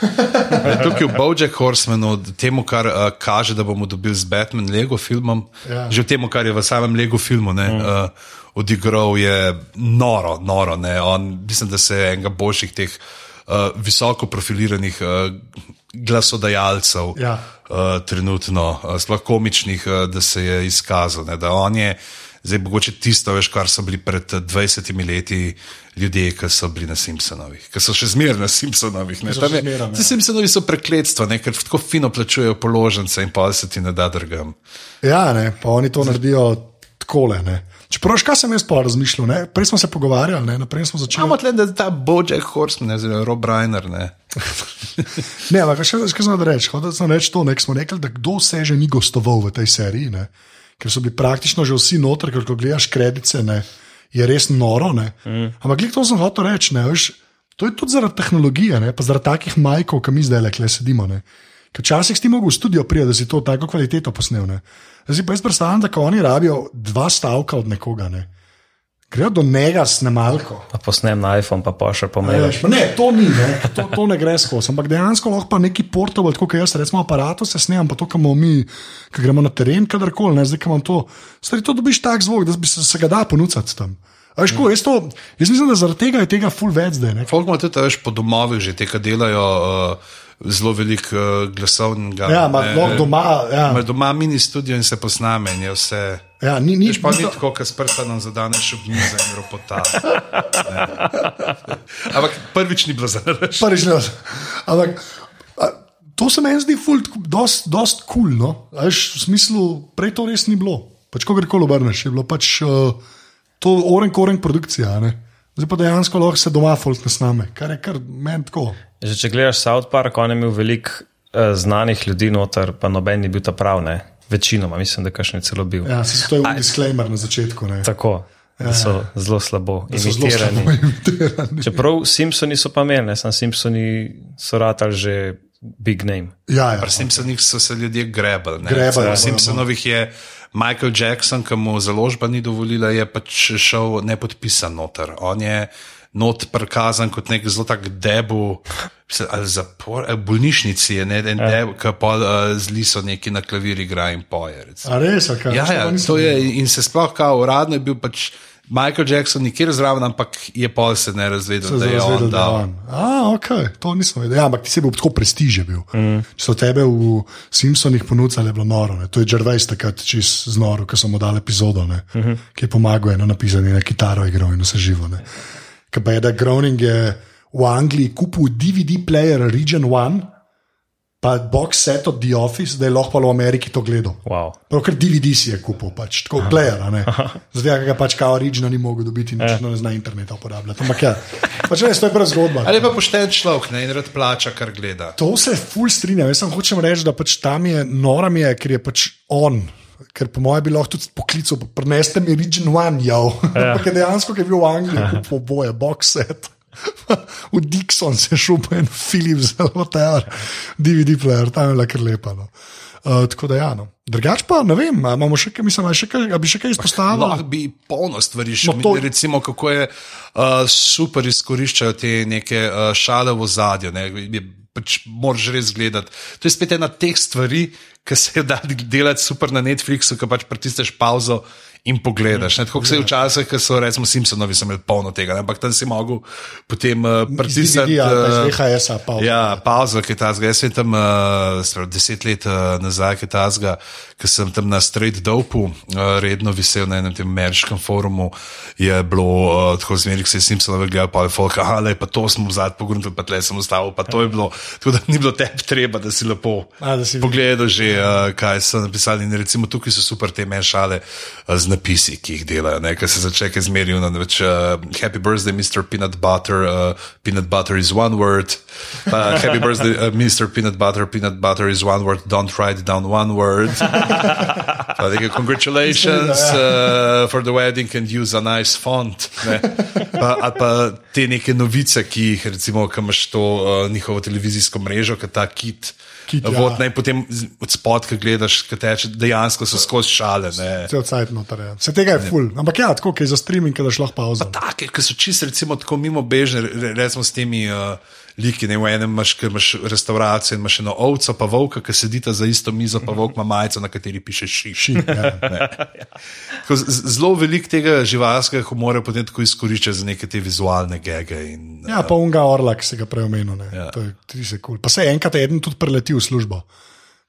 S2: Tukaj v Bojack Horsemanu, temu, kar uh, kaže, da bomo dobili z Batman Lego filmom,
S1: Ja.
S2: že v tem, kar je v samem Lego filmu. Ne, mm. uh, Odigral je noro, noro. Ne. On, mislim, da se je enega boljših teh uh, visoko profiliranih uh, glasodajalcev
S1: Ja.
S2: uh, trenutno, uh, sploh komičnih, uh, da se je izkazal. Ne, da on je zdaj mogoče tisto, veš, kar so bili pred eh, 20 leti ljudje, ki so bili na Simpsonovih, ki so še zmeraj na Simpsonovih. Ne, je-
S1: zmeraj,
S2: ti
S1: ja.
S2: Simpsonovi so prekletstva, ne, ker tako fino plačujejo položnice in pa se ti ne da drgam.
S1: Ja, ne, pa oni to naredijo takole. Ne. Čeprav, kaj sem jaz pa razmišljal, ne? prej smo se pogovarjali, ne? naprej smo začeli.
S2: Imamo tle, da je ta Bojack Horseman, ne, oziroma Rob Reiner. Ne.
S1: Ne, ampak še kaj sem reči? Hotel sem reči to, ne, ker smo rekli, da kdo vse že ni gostoval v tej seriji, ne? ker so bili praktično že vsi noter, ker ko gledaš kredice, ne, je res noro. Ne? Mm. Ampak glej, to sem hotel reči. Ne, veš, to je tudi zaradi tehnologije, ne, pa zaradi takih majkov, ki mi zdaj le sedimo. Ne. Ker včasih si ti mogel v studio priti, da si to tako kvaliteto posnel. Ne. Zdaj si pa jaz predstavljam, da oni rabijo dva stavka od nekoga. Ne. Grejo do njega snemalko.
S3: Pa posnem na iPhone, pa pošljem po
S1: Ne, to ni, ne, to, to ne gre skozi. Ampak dejansko lahko pa neki portable, tako kot jaz, recimo aparatu se snemam, pa to, kar imamo mi, ki gremo na teren, kadarkoli, ne, zdaj, ki imam to. Stari, to dobiš tak zvok, da bi se, se ga da ponucati tam. A Veš, ko, jaz, to, jaz mislim, da zaradi tega je tega full več zdaj. Ne.
S2: Folk ima tudi veš, po domovih že te, ki delajo uh, zelo veliko uh, glasovnega.
S1: Ja, ima lahko doma. Ja,
S2: Ima doma mini studio in se posname in je vse.
S1: ja, ni, ni,
S2: Veš pa ni tako, kot s prstanom zadaneš ob mizo in ropota. Ampak prvič ni bilo zaradi.
S1: Prvič ne. Ampak to se meni zdi ful, dost, dost kul. Cool, no? Veš, v smislu, prej to res ni bilo. Pač kogarkoli obrneš, je bilo pač uh, to oren koren produkcija. Ne? Zdaj pa dejansko lahko se doma folk ne sname, kar je kar meni tako.
S3: Že če gledaš South Park, on je imel veliko uh, znanih ljudi noter, pa noben ni bil ta prav, ne? Večinoma, mislim, da kakšen je celo bil.
S1: Ja, se to je bil disclaimer na začetku. Ne?
S3: Tako, da so zelo slabo
S1: so zelo slabo
S3: imitirani.
S1: imitirani.
S3: Čeprav Simpsoni so pa imeli, ne, sam Simpsoni so ratali že big name.
S1: Ja, ja.
S2: Pri Simpsonih so se ljudje grebali. ne.
S1: Grebali,
S2: Pri
S1: ja.
S2: Simpsonovih je Michael Jackson, ki mu založba ni dovolila, je pač šel nepodpisan noter. On je not prikazan kot nek zelo tak debu. Ali zapor, ali v bolnišnici je ne, en ja. deb, ki pa uh, z liso neki na klavir igra in poje. recimo.
S1: A res, kaj?
S2: Ja, ja, to je in se sploh kao uradno je bil pač Michael Jackson nikjer zraven, ampak je pol se ne razvedel, da je on dal.
S1: A, ok, to nisem vedel. Ja, ampak ti si bil tako prestiže. Bil. Mm. Če so tebe v Simpsonih ponudili, je bilo noro. Ne. To je Jarvis takrat čist znoro, ko so mu dali epizodo, mm -hmm. ki je pomagal eno napisati na kitaro igro in vse živo. Ker pa je, da Groening je v Angliji kupil DVD player Region 1, pa box set od The Office, da je lahko v Ameriki to gledal.
S3: Wow.
S1: Prav kar DVD si je kupil, pač, tako player, a ne. Zdaj, ki ga pač kao original ni mogel dobiti, in očitno ne zna interneta uporabljati. Ampak ja, pač res, to je prva zgodba.
S2: Ali pa pošten človek ne, in rad plača, kar gleda.
S1: To se ful strinjam. Jaz sem hočem reči, da pač tam je nora mi je, ker je pač on. Ker po mojem bi lahko tudi poklical, preneste mi Region One, jav. Ja. Ampak dejansko, ki je bil v Angliji, kupil oboje, box set. v Dixon se je šel po en Philips, zelo teor, DVD player, tam je bila kar lepa. No. Uh, tako da, ja, no. drugač pa ne vem, imamo še kaj, mislim, še kaj, bi še kaj izpostavili.
S2: Lahko bi polno stvari še
S1: No, to-
S2: videli, recimo, kako je uh, super izkoriščajo te neke uh, šale v zadju. Pač moraš res gledati. To je spet ena teh stvari, ki se je da delati super na Netflixu, ki pač pritisneš pauzo in pogledaš. Ne? Tako se je včasih, ko so recimo Simpsonovi sem imel polno tega, ne? ampak tam si mogel potem uh, pritisniti.
S1: Pa iz
S2: uh,
S1: VHS-a, pauzo.
S2: Ja, pauza, ki je ta zgolj. Jaz sem tam uh, deset let uh, nazaj, ki je ta zgolj, ker sem tam na Straight Dopu uh, redno visel na enem tem ameriškem forumu. Je bilo uh, tako zmeraj, se je Simpson gledal, pa je folk, ah, le pa to smo v zadnjem pogledu, pa tle sem ustavil, pa to je bilo, tako da ni bilo tebi treba, da si lepo
S1: A, da si-
S2: pogledal že, uh, kaj so napisali. In recimo tukaj so super te mešale uh, z napisi, ki jih delajo, ne, ker se začne zmerijo. Več, uh, happy birthday, Mr. Peanut Butter, uh, peanut butter is one word. Uh, happy birthday, uh, Mr. Peanut Butter, peanut butter is one word, don't write down one word. Pa nekaj, congratulations uh, for the wedding and use a nice font. Ne. Pa, ali pa te neke novice, ki jih, recimo, ko imaš to uh, njihovo televizijsko mrežo, ki ta kit.
S1: Kit, ja.
S2: Vod, ne, potem od spod, ki gledaš, ki teče, dejansko so skozi šale. Ne.
S1: Cel cajt noter. Ja. Se tega je ful. Ampak ja, tako, ki je za streaming, da šlo pauza.
S2: Take, ki so čisto, recimo, tako mimo bežne, re- recimo s temi uh, liki. Ne, v enem imaš, ker imaš restauracijo in imaš eno ovco, pa volka, ki sedita za isto mizo, pa volk ima majico, na kateri piše šiš.
S1: Ši, ja.
S2: Tako Zelo veliko tega živalskega humora potem tako izkorišča za neke te vizualne gege. In,
S1: ja, pa unga orla, ki si ga prej omenil. ne.
S2: Ja.
S1: To je ti se kul. Pa se enkrat eden tudi preleti v službo.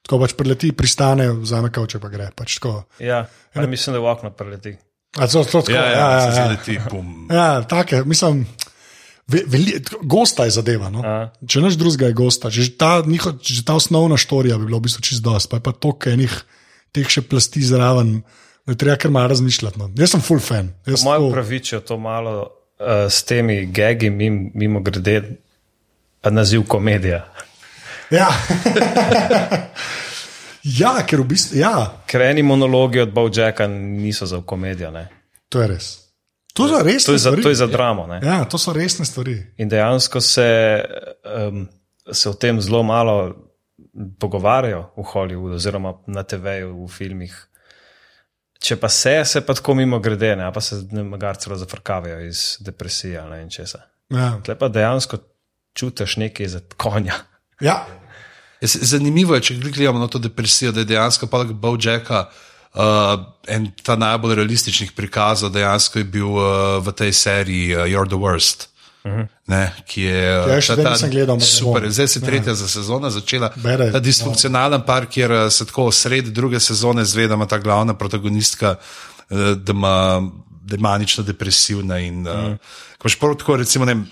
S1: Tako pač preleti, pristane, vzame kavče pa gre. Pač tako.
S3: Ja, pa mislim, da v okno preleti.
S1: A, to, to, tako,
S2: ja, ja,
S1: ja,
S2: ja,
S1: ja,
S2: se
S1: ja.
S2: bum.
S1: Ja, take, mislim, veli, gosta je zadeva. No? Če naš drugega je gosta, že ta, njiho, že ta osnovna štorija bi bila v bistvu čist dost, pa je pa toliko enih teh še plasti zraven, da treba kar malo razmišljati. No. Jaz sem full fan.
S3: Moje
S1: tako-
S3: upravičijo to malo uh, s temi gegi, mim, mimo grede, naziv komedija.
S1: Ja. ja, ker v bistvu, ja,
S3: Ker eni monologi od Bowjacka niso za komedijo. Ne?
S1: to je res. To, so resne
S3: To je za, to je za dramo. Ne?
S1: Ja, to so resne stvari.
S3: In dejansko se, um, se o tem zelo malo pogovarjajo v Hollywoodu, oziroma na TV-ju, v filmih. Če pa se, se pa tako mimo grede, ne, a pa se magar celo zafrkavijo iz depresije ali ne česa.
S1: Ja.
S3: Tle pa dejansko čutiš nekaj za konja.
S1: Ja.
S2: Zanimivo je, če gledamo na to depresijo, da je dejansko pa Bowjacka. Uh, en ta najbolj realističnih prikazov dejansko je bil uh, v tej seriji uh, You're the Worst. Uh -huh. ne, ki je
S1: Ja, še
S2: ta-
S1: nisem gledal,
S2: Super, zdaj se je tretja ja. za sezono začela.
S1: Bere,
S2: ta disfunkcionalen par, kjer uh, se tako sredi druge sezone zve, da ima ta glavna protagonistka, uh, da ima da je manično depresivna. In, uh, mm. Ko imaš prav tako, recimo, ne,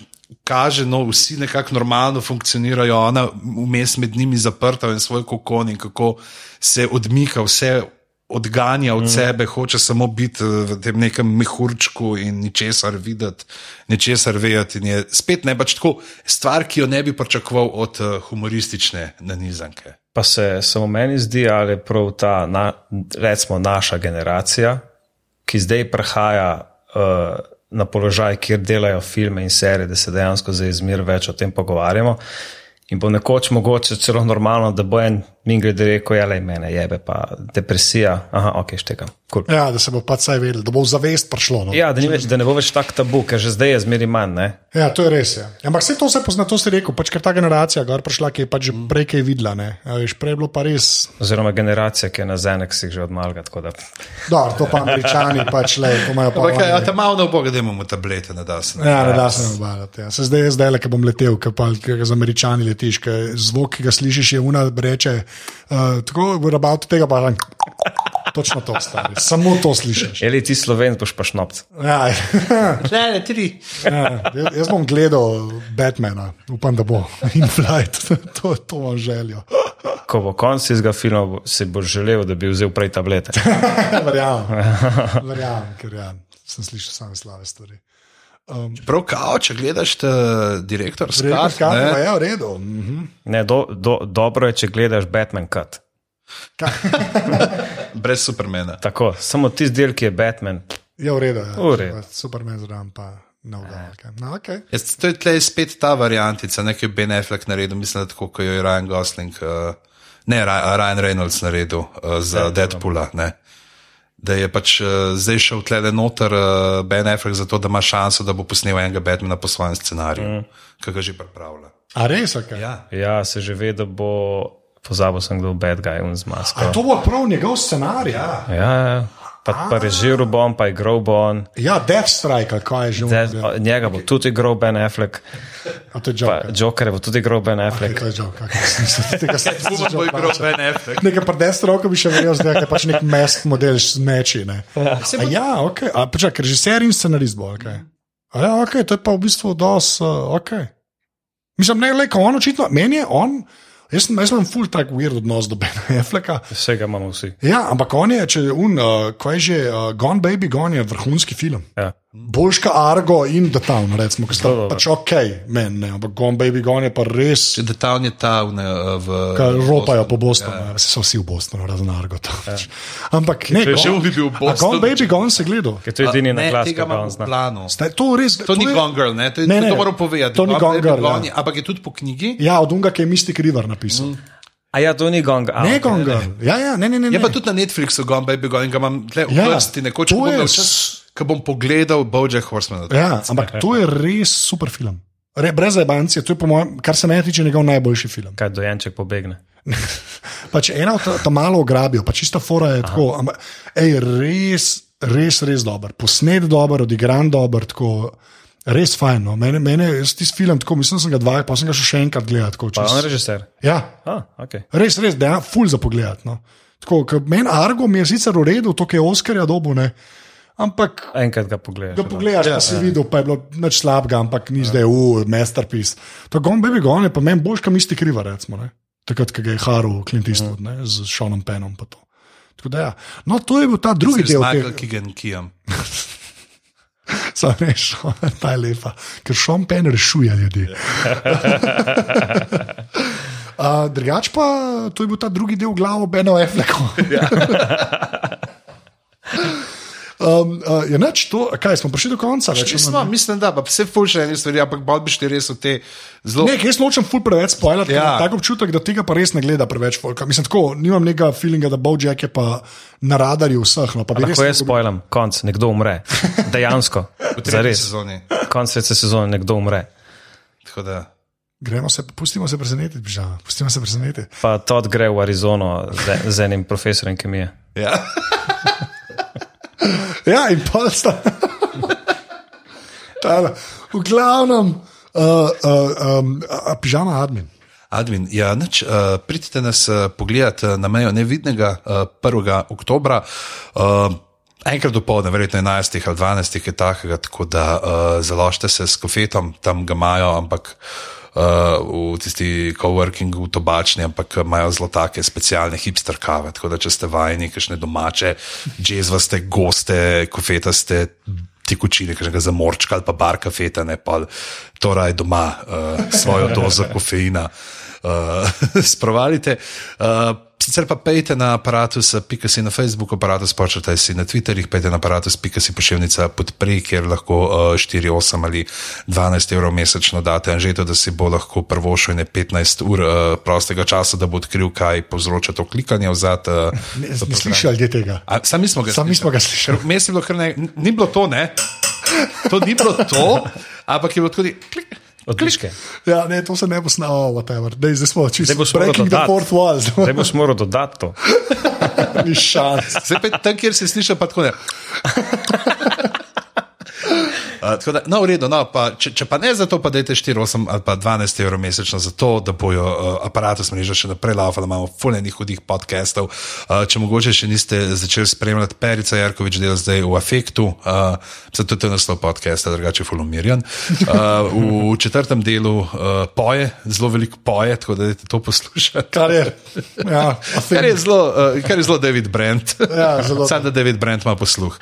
S2: kaže, no, vsi nekako normalno funkcionirajo, ona vmes med njimi zaprta v svoj kokon in kako se odmika, vse odganja od mm. sebe, hoče samo biti eh, v tem nekem mehurčku in ničesar videti, ničesar vedeti. In je spet ne pač tako stvar, ki jo ne bi pričakoval od uh, humoristične nanizanke.
S3: Pa se samo meni zdi, ali je prav ta, na, recimo, naša generacija, ki zdaj prehaja uh, na položaj, kjer delajo filme in serije, da se dejansko zdaj zmer več o tem pogovarjamo. In bo nekoč mogoče celo normalno, da bo en min grede rekel, ja, le mene jebe, pa depresija. Aha, ok, štekam. Cool.
S1: ja, da se bo pač vsaj vedel, da bo v zavest prišlo. No.
S3: Ja, da, več, da ne bo več tak tabu, ker že zdaj je zmeri manj. Ne?
S1: Ja, to je res. Ja. Ampak vse to se pozna, to si rekel, pač, ker ta generacija, gor prišla, ki je pač že prej kaj videla. ne. A Veš, prej je bilo pa res.
S3: Oziroma generacija, ki je na Zeneksih že odmalga. tako Da...
S1: Dobro, to pa američani pač le, to imajo pa.
S2: Ampak,
S1: oni,
S2: a tam malo na boga, da imamo tablete, da se. ne.
S1: Ja, ne da se ne obadati. Ja. Se zdaj je zdaj, ki bom letel, ki pa ga z američani letiš, ki zvok, ki ga slišiš, je una reče. Uh, tako rabavti tega pa. Točno to, stari. Samo to slišiš.
S3: Ali ti sloven, boš pa šnopc.
S1: Ja,
S2: Ne, ne, tri.
S1: ja, jaz- bom gledal Batmana, upam, da bo in flight. to, to imam željo.
S3: Ko bo konc tega filma, bo- si boš želel, da bi vzel prej tablete.
S1: Verjamem, verjamem, ker ja, sem slišal same slave stvari.
S2: Prav kao, če gledaš te direktor Skat,
S1: kaj
S2: ne,
S1: pa je v redu. Mhm.
S3: Ne, do, do, dobro je, če gledaš Batman Cut.
S2: Brez Supermana.
S3: Tako, samo tisti del, ki je Batman.
S1: Je v redu. Ja.
S3: V redu.
S1: Superman zraven pa ne vdal. No, okay.
S2: Jaz, to je tleh spet ta variantica, nekaj Ben Affleck naredil, mislim, da tako, kot jo je Ryan Gosling, uh, ne Ryan Reynolds naredil uh, za Deadpoola. Ne. Da je pač uh, zdaj šel tle noter uh, Ben Affleck zato, da ima šanso, da bo posnel enega Batmana po svojem scenariju, mm. ki ga že pripravlja.
S1: A res, ok.
S2: Ja.
S3: Ja, se že ve, da bo. Pozabil sem, kdo je bad guy in z masko.
S1: A to bo prav njegov scenarij. Ja,
S3: Ja, ja. Pa, pa režiral bom, pa igral bom.
S1: ja Death Strike, kaj je že
S3: Zdaj,
S1: umrl.
S3: Njega bo tudi igral Ben Affleck,
S1: A to je
S3: pa
S1: joke.
S3: Joker bo tudi igral Ben
S1: Okay,
S3: Affleck.
S1: to je joke. Okay. Tega se
S2: Kako bo igral Ben Affleck?
S1: Nekaj pa Death Strike bi še verjel, zdaj je pač nek mesk model z meči. Ne. A ja, ok. A počakaj, režiser in scenarist bo, ok. A ja, ok, to je pa v bistvu dos, uh, ok. Mislim, ne, le, ko on očitno, meni je on, jaz, jaz imam full tak weird odnos do Bena Afflecka.
S3: Vsega imamo vsi.
S1: Ja, ampak on je, če je un, uh, kaj je že, uh, Gone Baby Gone je vrhunski film.
S3: Ja.
S1: Boljška Argo in The Town, recimo, ki sta pač ok, meni ne, ampak Gone Baby Gone je pa res.
S2: Če detajl je ta v, ne, v
S1: Kaj ropajo po Bostonu, ja. so vsi v Bostonu, razen Argo. Ja. Ampak ne,
S2: že bi bil Bostonu,
S1: Gone Baby Gone se gledal.
S3: Ker to je edini na
S2: ne,
S3: glas, ki ga
S2: imam v planu.
S1: Sta- To, res,
S2: To ni
S1: je-
S2: Gone Girl, ne? to, je,
S1: Ne,
S2: to,
S1: ne,
S2: to moram povedati.
S1: to ni Gone Girl, ja.
S2: Gone je- Ampak je tudi po knjigi.
S1: Ja, od unga, ki je Mystic River napisal. Mm.
S3: A ja, to ni gong. A,
S1: Ne,
S3: ok,
S1: Gone Girl. Ja, ja, ne, ne, ne.
S2: Je
S1: ne.
S2: pa tudi na Netflixu, Gone Baby Gone, in ga imam tle v
S1: Ja,
S2: vrsti, nekoč
S1: to
S2: bom imel čas, ko bom pogledal Bojack Horseman.
S1: Ja, ampak to je res super film. Re, brez zabancije, to je, po mojem, kar se mene tiče, njegov najboljši film.
S3: Kaj dojenček pobegne.
S1: Pač ena ta, ta malo ograbijo, pač čista fora je Aha. tako. Ampak, ej, res, res, res dober. Posnet dober, odigran dober, tako. Res fajn. No. Mene, mene, jaz tisti film, tako, mislim, da sem ga dva, pa sem ga še, enkrat gledal. Tako,
S3: Pa
S1: čist-
S3: on režiser.
S1: Ja,
S3: Ah, okay.
S1: res, res, da je ful za pogled. No. Tako, Meni Argo mi je sicer v redu, to je Oscarja dobo, ne. Ampak
S3: Enkrat ga pogledaš.
S1: Ga pogledaš, ja, pa si ja. videl, pa je bilo nič slabega, ampak ni ja. zdaj, uf, masterpiece. To Gone Baby Gone je pa meni boljš, kam isti kriva, recimo. Ne? Takrat, ko ga je Haru Clint Eastwood ne? z Seanom Penom. pa to. Tako da Ja. No, to je bil ta drugi del
S2: Michael
S1: tega.
S2: Keegan Kijam.
S1: Sam ne, Sean, ta je lepa, ker Sean Penn rešuje ljudi. Uh, drugač pa, to je bil ta drugi del glave Beno Afflecka. Um, uh, je neč to, kaj smo prišli do konca? več ali manj?
S2: Mislim, da pa vse fulše ene stvari, ampak bolj bi šli res v te zelo.
S1: Ne, jaz nočem ful preveč spoilati, ja. Tako občutek, da tega pa res ne gleda preveč folka. Mislim, tako, nimam nekega feelinga, da Bojack je pa na radarju vseh. No, pa bi
S3: Lahko jaz spojlam, konc, nekdo umre. Dejansko.
S2: v tretji
S3: Zares.
S2: sezoni.
S3: Konc tretje sezone, nekdo umre.
S2: Tako da.
S1: Gremo se, pustimo se presenetiti, pižama, pustimo se presenetiti.
S3: Pa Todd gre v Arizono z, z enim profesorjem kemije.
S2: Ja.
S1: Ja, in pa sta. Tale, v glavnem, uh, uh, um, a, pižama admin.
S2: Admin, ja, nič, uh, pridite nas uh, pogledat uh, na mejo nevidnega uh, 1. oktobra. Uh, Enkrat do povdne, verjetno 11 ali 12 je takega, tako da uh, založite se s kofetom, tam ga imajo, ampak uh, v tisti coworkingu, tobačni, ampak imajo zelo take specialne hipster kave. Tako da, če ste vajeni, kakšne domače, džezvaste, goste, kofetaste. Tekočine, ki ga zamorčka ali pa bar kafeta, ne pa to raj doma, uh, svojo dozo kofeina uh, sprovalite. Uh, sicer pa pejte na aparatus.si na Facebooku, aparatus počrtaj si na Twitterih, pejte na aparatus.si pošiljnica podpri, kjer lahko uh, 4, 8 ali 12 evrov mesečno date anžeto, da si bo lahko prvošel ne 15 ur uh, prostega časa, da bo odkril, kaj povzroča to klikanje v zad. Uh,
S1: Ne, ne slišali ljudje tega.
S2: A, Sami smo ga
S1: Sami smo ga slišali.
S2: Bilo ne, ni bilo to, ne. To ni bilo to, ampak je bilo tudi klik.
S3: Odličke.
S1: Ja, ne, to se ne bo snalo, whatever. Dej, zdaj smo čisto breaking the
S3: dodati.
S1: fourth wall,
S3: Zdaj boš moral dodati to.
S1: ni šans.
S2: Zdaj pa tam, kjer se sliši, pa tako ne. Tako da, no, v redu, no, pa, če, če pa ne za to, pa dajte 4, 8 ali pa 12 evrov mesečno za to, da bojo uh, aparatus mreža še naprej laufali, da imamo fulejnih hudih podcastov. Uh, če mogoče še niste začeli spremljati Perica Jarkovič, dela zdaj v Afektu, uh, zato je to naslov podcasta, drugače fulumirjan. Uh, v četrtem delu uh, poje, zelo veliko poje, tako da dajte to poslušati.
S1: Kar je. Ja,
S2: Kar je zelo, uh, kar je zelo David Brent.
S1: Ja.
S2: Sam da David Brent ima posluh.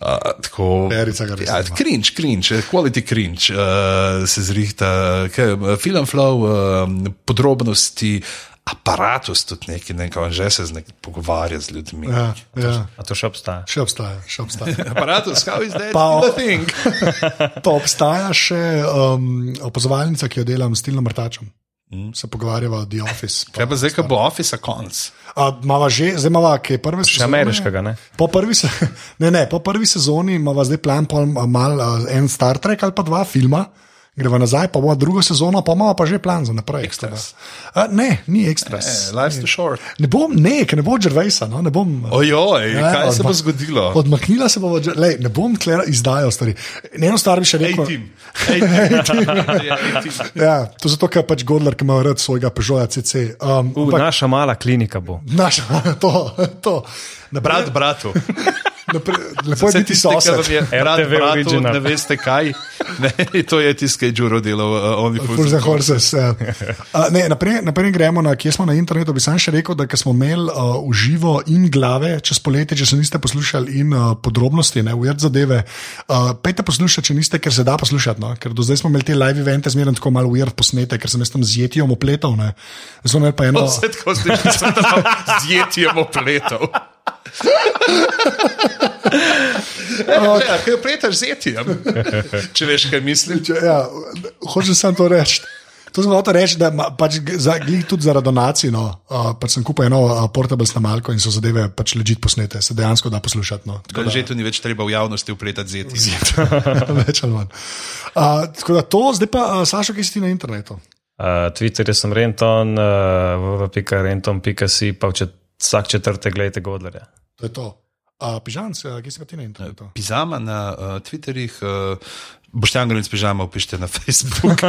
S2: Uh, tako,
S1: Perica ga res
S2: ja,
S1: ima.
S2: Cringe, cringe, quality cringe uh, se zrihta, kaj, uh, film flow, uh, podrobnosti. Aparatus tudi neki, ne vem, že se z nekim pogovarja z ljudmi.
S1: Ja, ja.
S3: A to še obstaja.
S1: Še obstaja, še obstaja.
S2: Aparatus, how is that
S1: Pa-
S2: the thing?
S1: Pa obstaja še um, opazovalnica, ki jo delam s Tilnom Mrtačem. Mm. Se pogovarjava o The Office.
S2: Kaj pa zdaj, ko bo Office konc?
S1: Mava že, zdaj imamo, ki je prve
S3: Še
S1: sezone.
S3: ameriškega, ne?
S1: Po prvi, se, ne, ne, po prvi sezoni imamo zdaj plan, pol, mal, uh, en Star Trek ali pa dva filma. Greva nazaj, pa bomo drugo sezono, pa imamo pa že plan za naprej. A, ne, ni ekstras.
S2: Eh, Life's too short.
S1: Ne bom, ne, ker ne bo Džervejsa. No, ne bom,
S2: Ojoj,
S1: Ja,
S2: kaj se
S1: odma-
S2: bo zgodilo?
S1: Odmaknila se bo, lej, ne bom tlera izdajal stvari. Eno stvar bi še rekel.
S2: A-team. A-team.
S1: Ja, to zato, ker pač Godler, ki ima rad svojega Peugeota CC. Um,
S3: U,
S1: ampak,
S3: naša mala klinika bo.
S1: naš, to, to.
S2: Brat bratu.
S1: Naprej, lepo je biti sosed.
S2: bratu, ne veste kaj. Ne, to je tisto, kaj je Đuro delal, uh,
S1: Horses. Uh, ne, naprej, naprej gremo na, kje smo na internetu. Bi sam še rekel, da smo imeli uh, v živo in glave čez poletje, če se niste poslušali, in uh, podrobnosti, ne, ujed zadeve. Uh, pejte poslušati, če niste, ker se da poslušati. No? Ker do zdaj smo imeli te live evente, zmeraj tako malo ujed posnete, ker sem jaz tam z jetijom opletal. ne. Zdaj smo imeli pa eno.
S2: Vse tako slišiš, da sem tam z jetjem opletal. Ja, kaj opletaš z jetjem? Če veš, kaj mislim.
S1: Če- Ja, hočem samo to reči. To sem hotel reči, da pač za, tudi zaradi donacij. No, uh, pač sem kupil eno uh, portable snemalko in so zadeve pač ležite posnete, se dejansko da poslušati. No. Tako
S2: Da že tu ni več treba v javnosti upletati zeti.
S1: Več ali manj. Uh, tako da to, zdaj pa, uh, Sašo, kaj si ti na internetu?
S3: Uh, Twitter sem Renton, uh, www.renton.si, pa če, vsak četrtek gledajte Godlerja.
S1: To je to. Uh, Pižanc, uh, kje si pa ti na internetu?
S2: Pizama na uh, Twitterjih, uh, Boštjan Galic Pižama upišite na Facebook.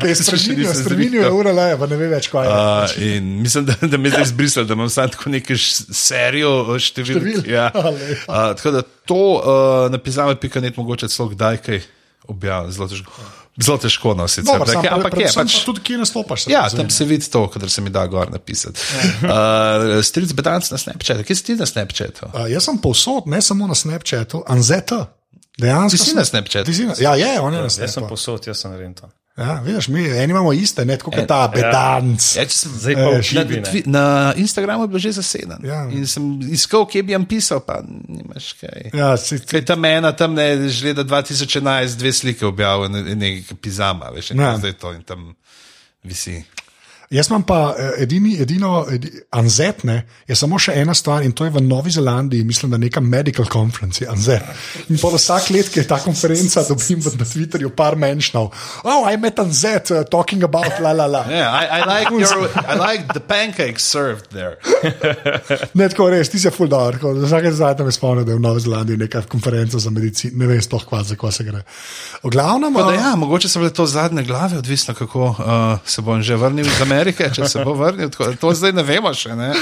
S1: Kaj se spremenil,
S2: nisem
S1: spremenil ura leje, pa ne ve več, kaj je.
S2: Uh, in mislim, da, da me zdaj izbrisali, da imam samo tako neko serijo uh, številk.
S1: Številk?
S2: Ja.
S1: Ale.
S2: Uh, tako da to uh, na pizame.net mogoče celo kdaj kaj objavim, zelo težko. Zelo težko no.
S1: Dobar, sam,
S2: Ampak je- ampak je pač.
S1: pa tudi, kje nastopaš.
S2: Ja,
S1: razumem.
S2: tam se vidi to, kar se mi da gor napisati. Uh, Stric Bedanc na Snapchatu, kje si ti na Snapchatu?
S1: Uh, jaz sem povsod, ne samo na Snapchatu, Anzeta. Dejansko.
S2: Ti si
S1: sem-
S2: na Snapchatu?
S1: Si na, ja, je, on je na
S3: Jaz sem
S1: Snapchatu.
S3: posod, jaz sem Renton.
S1: Ja, vidiš, mi eni imamo iste, ne tako kot ta bedanc.
S2: Ja, če sem,
S3: Zdaj pa
S1: Eh,
S3: v
S2: na,
S3: Kibi,
S2: na, Instagramu je bil že zaseden.
S1: Ja.
S2: In sem iskal, kje bi jim pisal, pa nimaš kaj.
S1: Ja, si,
S2: Kaj tam ena, tam ne, že leta 2011, dve slike objavil, ne- nekaj pizama, veš, in
S1: Ja.
S2: zdaj to in tam visi.
S1: Jaz imam pa eh, edini, edino, edi, Anzet, ne, je samo še ena stvar in to je v Novi Zelandiji, mislim, da neka medical conference, Anzet. In pa vsak let, ki je ta konferenca, dobim na Twitterju par menšnov. Oh, I met Anzet uh, talking about la la la.
S2: Yeah, I, I, like your, I like the pancakes served there.
S1: Ne, tako res, ti si full dog. Vsake zadnje me spomnim, da je v Novi Zelandiji neka konferenca za medicino, ne vem sploh, kva, za kva se gre. V glavnem,
S2: Da,
S1: uh,
S2: ja, mogoče so bile to zadnje glave, odvisno kako uh, se bom že vrnil iz Amerike, če se bo vrnil. Tako, to zdaj ne vemo še. Ne?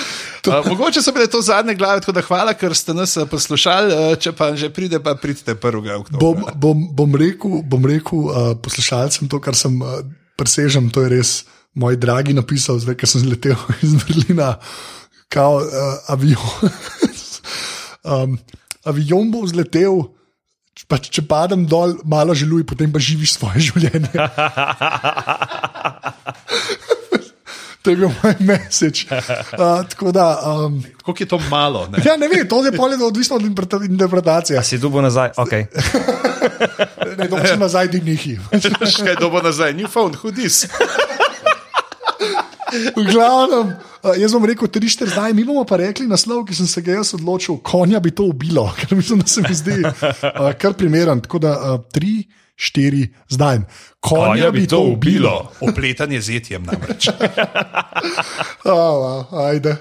S2: Uh, mogoče so bile to zadnje glave, tako da hvala, ker ste nas uh, poslušali. Uh, če pa že pride, pa pridite 1. oktobra.
S1: bom, bom, bom rekel, bom rekel uh, poslušalcem to, kar sem uh, presežem, to je res moj dragi napisal, zdaj, ker sem letel iz Berlina, kao uh, avion. um, avion bo vzletel. Pa, če padem dol, malo želuj, potem pa živiš svoje življenje. To je bil moj message. Uh, tako da, um,
S2: Koliko je to malo? Ne?
S1: ja, ne vem, to je polje odvisno od interpreta- interpretacije.
S3: A si dubo nazaj? Okay.
S1: Ne, to pa še nazaj dignihi.
S2: Še kaj dobo nazaj, new phone, hudis.
S1: V glavnem, jaz bom rekel 3-4 zdaj, mi bomo pa rekli naslov, ki sem se ga jaz odločil, konja bi to ubilo, ker mislim, da se mi zdi uh, kar primeren. Tako da uh, 3-4 zdaj. Konja bi to ubilo.
S2: Opletanje z etjem namreč.
S1: Oh, wow, ajde.